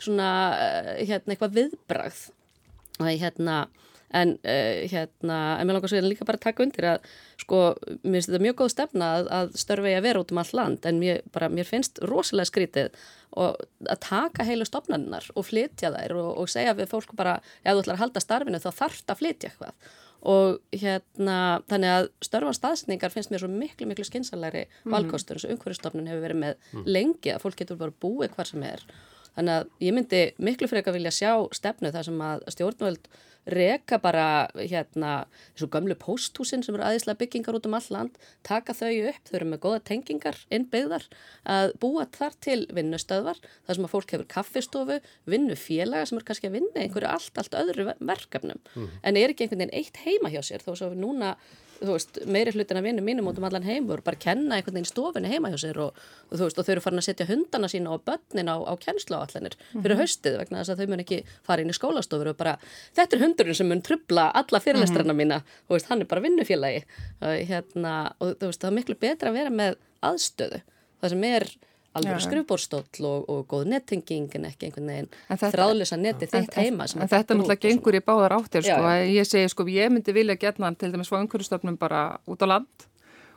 svona eh, hérna eitthvað viðbragð. Og hérna en uh, hérna, en mér langar svo líka bara að taka undir að sko, mér finnst þetta mjög góð stefna að, að störfi að vera út um all land en mér, bara, mér finnst rosalega skrítið og að taka heilu stopnarinnar og flytja þær og, og segja við fólk bara, ef þú ætlar að halda starfinu þá þarf það að flytja eitthvað og hérna, þannig að störfa staðsningar finnst mér svo miklu, miklu skinsalæri mm. valkostur eins og umhverjastofnun hefur verið með mm. lengi að fólk getur bara búið hvar sem er þannig að ég myndi miklu fyrir ekki að vilja sjá stefnu þar sem að stjórnvöld reka bara hérna þessu gamlu pósthúsin sem eru aðeinslega byggingar út um all land, taka þau upp, þau eru með goða tengingar innbyggðar að búa þar til vinnustöðvar þar sem að fólk hefur kaffistofu, vinnufélaga sem eru kannski að vinna einhverju allt, allt öðru verkefnum mm. en er ekki einhvern veginn eitt heima hjá sér þó svo núna þú veist, meiri hlutin að vinna mínum út um allan heimur, bara kenna einhvern veginn stofinu heima hjá sér og, og þú veist, og þau eru farin að setja hundana sína og börnin á, á kennslu á allanir fyrir mhm. haustið vegna þess að þau mun ekki fara inn í skólastofur og bara, þetta er hundurinn sem mun trubla alla fyrirlestrana mhm. mína, þú veist, hann er bara vinnufélagi hérna, og þú veist, það er miklu betra að vera með aðstöðu, það sem er alveg skrifbórstóll og, og góð nettenging en ekki einhvern veginn þráðlösa neti þitt heima En þetta náttúrulega gengur í báðar áttir sko, ég segi sko, ég myndi vilja getna til dæmis fá umhverjastofnum bara út á land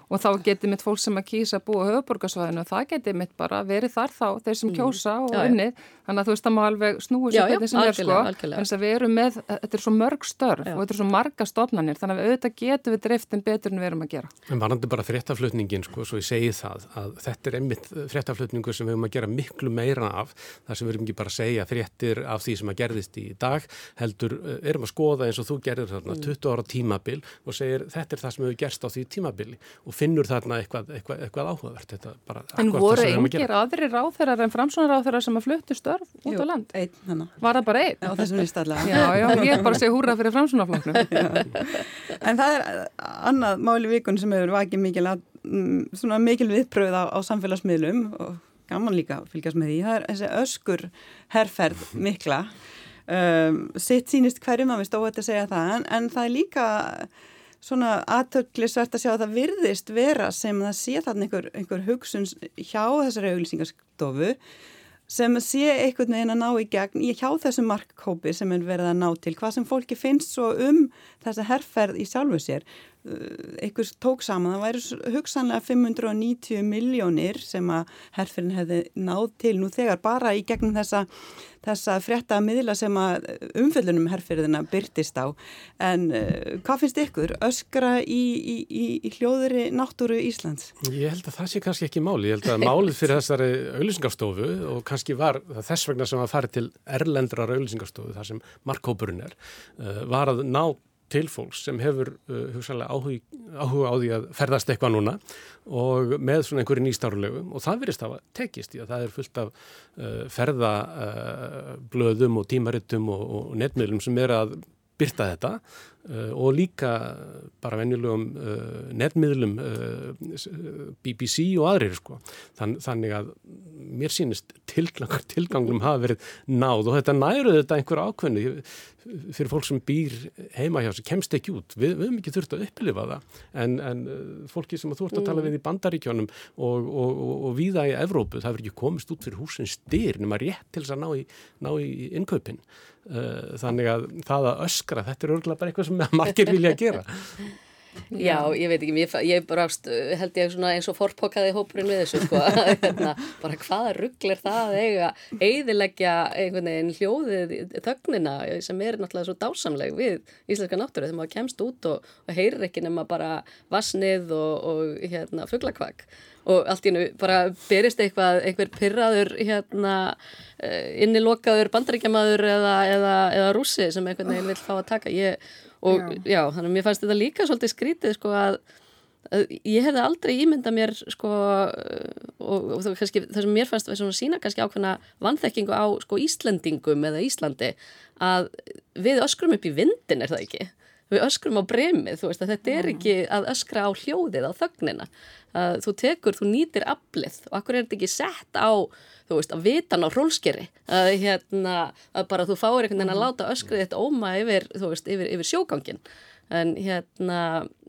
og þá getur mitt fólk sem að kýsa að búa höfuborgarsvæðinu og það getur mitt bara verið þar þá þeir sem mm. kjósa og unnið. Þannig að þú veist það má alveg snúi sér hvernig sem er sko. en þess að við erum með, þetta er svo mörg störf já. og þetta er svo marga stofnanir þannig að auðvitað getur við driftin betur en við erum að gera. En varandi bara fréttaflutningin sko, svo ég segi það að þetta er einmitt fréttaflutningu sem við erum að gera miklu meira af. Þar sem við erum ekki bara að segja fréttir af því sem að gerðist í dag heldur eh, erum að skoða eins og þú gerðir þarna 20 mm. ára tímabil og segir þetta er það sem hefur gerst á því tímabili. Og finnur þarna eitthvað, eitthvað, eitthvað áhugavert. Bara, en voru engir aðri ráþeirar en framsónar ráþeirar sem að fluttu störf út Jú, á land? Einn, hana. Var það bara einn? Já, þessum við stærlega. Já, já, ég er bara að segja húra fyrir framsónarfloknum. en það er annað máli vikun sem hefur vakið mikil, mm, mikil viðpröð á, á samfélagsmiðlum og gaman líka að fylgjast með því. Það er þessi öskur herrferð mikla. Um, sitt sínist hverjum að við stóðum að segja það en, en það er líka svona aðtöklisvert að sjá að það virðist vera sem það sé þarna einhver, einhver hugsun hjá þessari auglýsingarstofu sem sé einhvern veginn að ná í gegn í hjá þessu markkópi sem er verið að ná til hvað sem fólki finnst svo um þessa herrferð í sjálfu sér einhvers tók saman, það væri hugsanlega 590 miljónir sem að herrferðin hefði náð til nú þegar bara í gegnum þessa þessa frétta miðla sem að umfjöldunum herrferðina byrtist á. En uh, hvað finnst ykkur? Öskra í, í, í, í hljóðuri náttúru Íslands? Ég held að það sé kannski ekki máli, ég held að málið fyrir þessari auðlýsingarstofu og kannski var þess vegna sem að fara til erlendrar auðlýsingarstofu þar sem markkópurinn er uh, var að ná til fólks sem hefur uh, hugsanlega áhuga, áhuga á því að ferðast eitthvað núna og með svona einhverju nýstárlegu. Og það verist að tekist í að það er fullt af uh, ferðablöðum uh, og tímarittum og, og netmiðlum sem er að byrta þetta og líka bara venjulegum uh, netmiðlum uh, BBC og aðrir sko. Þann, þannig að mér sínist tilgangur, tilgangum hafa verið náð og þetta næru þetta einhver ákveðinu fyrir fólk sem býr heima hjá sig kemst ekki út, við, við höfum ekki þurft að upplifa það en, en fólki sem þú ert að tala við í bandaríkjónum og, og, og, og viða í Evrópu, það verður ekki komist út fyrir húsins styr nema rétt til þess að ná í, ná í innkaupin þannig að það að öskra, þetta er örgulega bara eitthvað sem margir vilja að gera. Já, ég veit ekki, ég, ég brást, held ég eins og forpokkaði hópurinn við þessu sko, hérna, bara hvaða ruggl er það að eiga, eiðilegja einhvern veginn hljóðið þögnina sem er náttúrulega svo dásamleg við íslenska náttúru þegar maður kemst út og, og heyrir ekki nema bara vassnið og, og hérna, fugglakvakk og allt í hennu bara berist eitthvað, einhver pyrraður hérna eh, innilokaður bandaríkjamaður eða, eða, eða rúsi sem einhvern veginn vil fá að taka, ég og já. já, þannig að mér fannst þetta líka svolítið skrítið sko að, að ég hefði aldrei ímynda mér sko og, og það, kannski, það sem mér fannst að sína kannski ákveðna vannþekkingu á sko Íslendingum eða Íslandi að við öskrum upp í vindin er það ekki við öskrum á bremið, þú veist að þetta er ekki að öskra á hljóðið, á þögnina. Að þú tekur, þú nýtir aflið. Og akkur er þetta ekki sett á þú veist, að vitan á rólskeri að hérna, að bara þú fáir einhvern veginn að láta öskrið þetta óma yfir, þú veist, yfir, yfir sjógangin en hérna,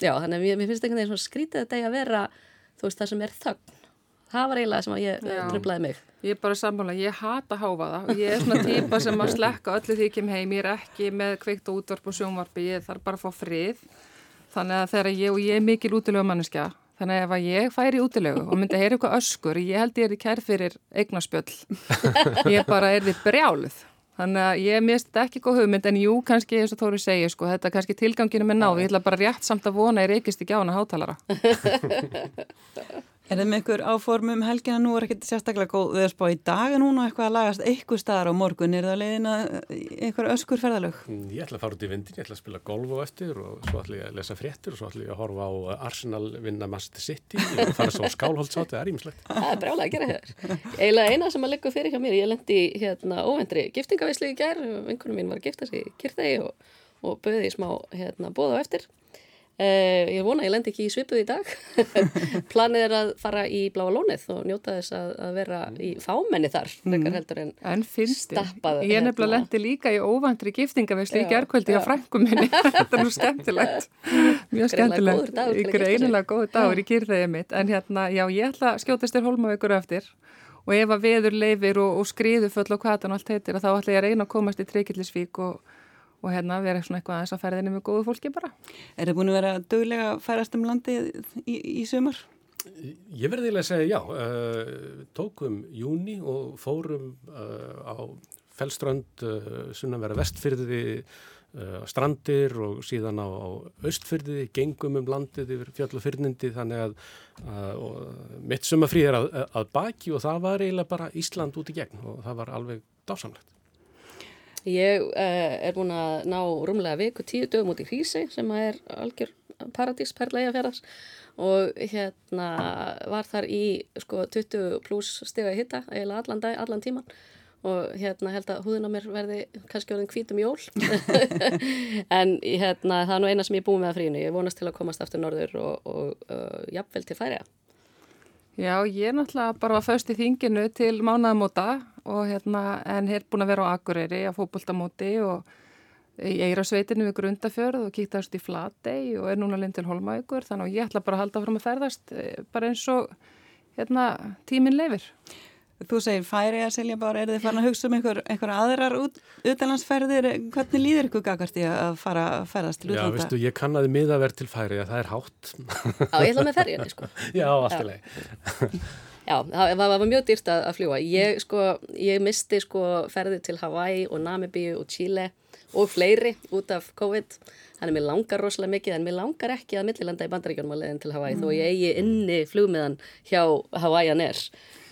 já, þannig að mér, finnst einhvern veginn skrítið þetta að vera þú veist, það sem er þögn það var eiginlega sem að ég tröflaði mig Ég er bara sammála, ég hata háfaða og ég er svona típa sem að slekka öllu því kem heim, ég er ekki með kveikt og útvarp og sjónvarpi, ég þarf bara að fá frið þannig að þegar ég, og ég er mikil útilega manneskja Þannig að ef að ég færi í útilegu og myndi að heyra eitthvað öskur, ég held ég er í kær fyrir eignaspjöll. Ég bara er því brjáluð. Þannig að ég mist ekki góð hugmynd en jú, kannski eins og Tóri segja, sko, þetta er kannski tilganginu með náðu. Ég ætla bara rétt samt að vona ég reykist ekki á hana hátalara. Er það með ykkur áformum helgina nú er ekkert sérstaklega góð við að spá í dag núna eitthvað að lagast eitthvað staðar á morgun er það leiðin að einhver öskur ferðalög? Mm, ég ætla að fara út í vindin, ég ætla að spila golf og eftir og svo ætla ég að lesa fréttir og svo ætla ég að horfa á Arsenal vinna Master City og fara svo á skálholtsátt, það er ímislegt. Það er brálega að gera hér. Eiginlega eina sem að leggja fyrir hjá mér, ég lendi hérna óvendri giftingavislu í gerð, Uh, ég vona að ég lend ekki í svipuð í dag. Planið er að fara í Bláa Lónið og njóta þess að, að vera í fámenni þar mm. en, en stappað ég er nefnilega hérna. lendi líka í óvandri giftingaveysli í gerðkvöldi á frænkum minni. Þetta er nú skemmtilegt. Mjög skemmtilegt. ykkur einilega góð dagur í kýrþegið mitt. En hérna já ég ætla að skjótast þér hólmavíkur eftir. Og ef að veður leifir og, og skriðu föll og hvað þannig allt heitir þá ætla ég að reyna að komast í Treykillisvík og og hérna vera svona eitthvað aðeins á ferðinni með góðu fólki bara. Er það búin að vera döglega að færast um landi í, í sumar? Ég verði að segja já, uh, tókum júni og fórum uh, á fellströnd uh, sunna vera vestfyrði strandir og síðan á, á austfyrði, gengum um landið yfir fjallafyrnindi þannig að, að mitt sumafrí er að, að baki og það var eiginlega bara Ísland út í gegn og það var alveg dásamlegt. Ég uh, er búin að ná rúmlega viku tíu dögum út í Hrísi sem er algjör paradís perlega fjaraðs og hérna var þar í sko 20 pluss stega hitta eiginlega allan dag, allan tíman og hérna held að húðin á mér verði kannski orðin hvítum jól. En hérna það er nú eina sem ég er búin með að frínu, ég vonast til að komast aftur norður og, og uh, jafnvel til færiða Já, ég er náttúrulega bara föst í þinginu til mánaðamóta og hérna en hér búin að vera á Akureyri á fókbóltamóti og ég er á sveitinu við Grundafjörð og kíktast í Flatey og er núna lind til Holmaugur þannig að ég ætla bara að halda fram að ferðast eh, bara eins og hérna, tíminn leifir. Þú segir færi að selja bara, er þið farin að hugsa um einhver, einhver aðrar út, utalansferðir, hvernig líður ykkur gagast í að fara að ferðast til útlanda? Já, veistu, ég kannaði miðaverð til færi að það er hátt. Já, ég ætla með ferjunni, sko. Já, allt í leið. Já, það var, var mjög dýrt að, að fljúa. Ég, sko, ég misti sko ferði til Hawaii og Namibíu og Chile og fleiri út af COVID. Þannig að mér langar rosalega mikið en mér langar ekki að millilanda í bandaríkjónum að leiðin til Hawaii mm. þó ég eigi inni flugmiðan hjá Hawaiian Air.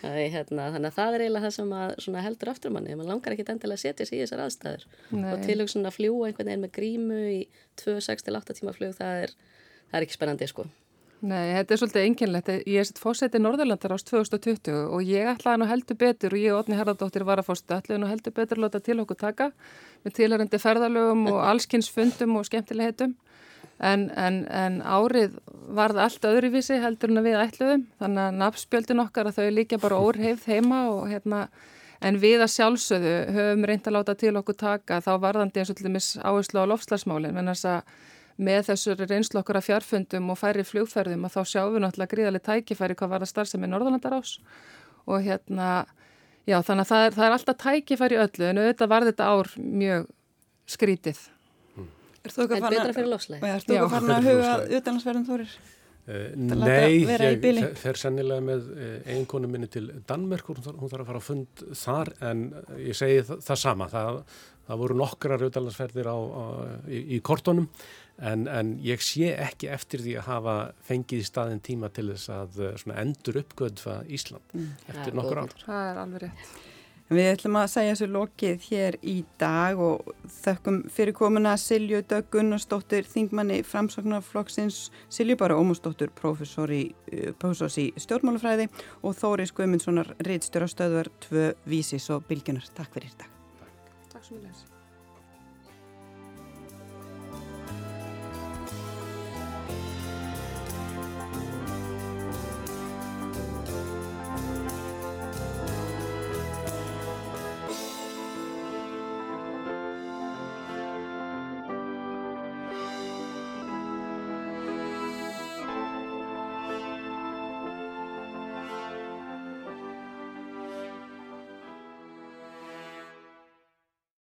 Hérna, þannig að það er eiginlega það sem heldur aftur manni. Man langar ekki endilega að setja sig í þessar aðstæður Nei. og tilhugsun að fljúa einhvern veginn með grímu í 2-6-8 tíma flug, það er, það er ekki spennandi sko. Nei, þetta er svolítið enginlegt. Ég er sett fósetti Norðurlandar ást 2020 og ég ætlaði nú heldur betur og ég og Otni Haraldóttir var að fósta ætlaði nú heldur betur að láta til okkur taka með tilhærendi ferðalögum og allskynnsfundum og skemmtilegheitum en, en, en árið varði allt öðruvísi heldur en við ætluðum þannig að nafnspjöldin okkar að þau líka bara óreifð heima og hérna en við að sjálfsögðu höfum reynd að láta til okkur taka þá varðandi eins og til dæmis áherslu á lofslagsmálinn með þessur reynslu okkar að fjárfundum og færi flugferðum að þá sjáum við náttúrulega gríðarlega tækifæri hvað var að starfsemi Norðalandar ás og hérna, já þannig að það er, það er alltaf tækifæri öllu en auðvitað var þetta ár mjög skrítið. Mm. Er þú eitthvað fann að huga utanlandsverðum þórir? Uh, nei, ég fer sennilega með uh, einkonu minni til Danmörk hún þarf að fara að fund þar en ég segi það, það sama það, það voru nokkrar auðvitaðlandsferðir í, í kortonum en, en ég sé ekki eftir því að hafa fengið í staðin tíma til þess að uh, endur uppgöðfa Ísland mm. eftir nokkur ár. Það er alveg rétt. Við ætlum að segja þessu lokið hér í dag og þökkum fyrir komuna Silju Dögg Gunnarsdóttir, þingmanni framsóknarflokksins, Silju bara Ómusdóttir, professor í, í stjórnmálafræði og Þóris Guðmundssonar, reittstjóra stöðvar, tvö vísis og bylgjunar. Takk fyrir þetta. Takk svo mjög.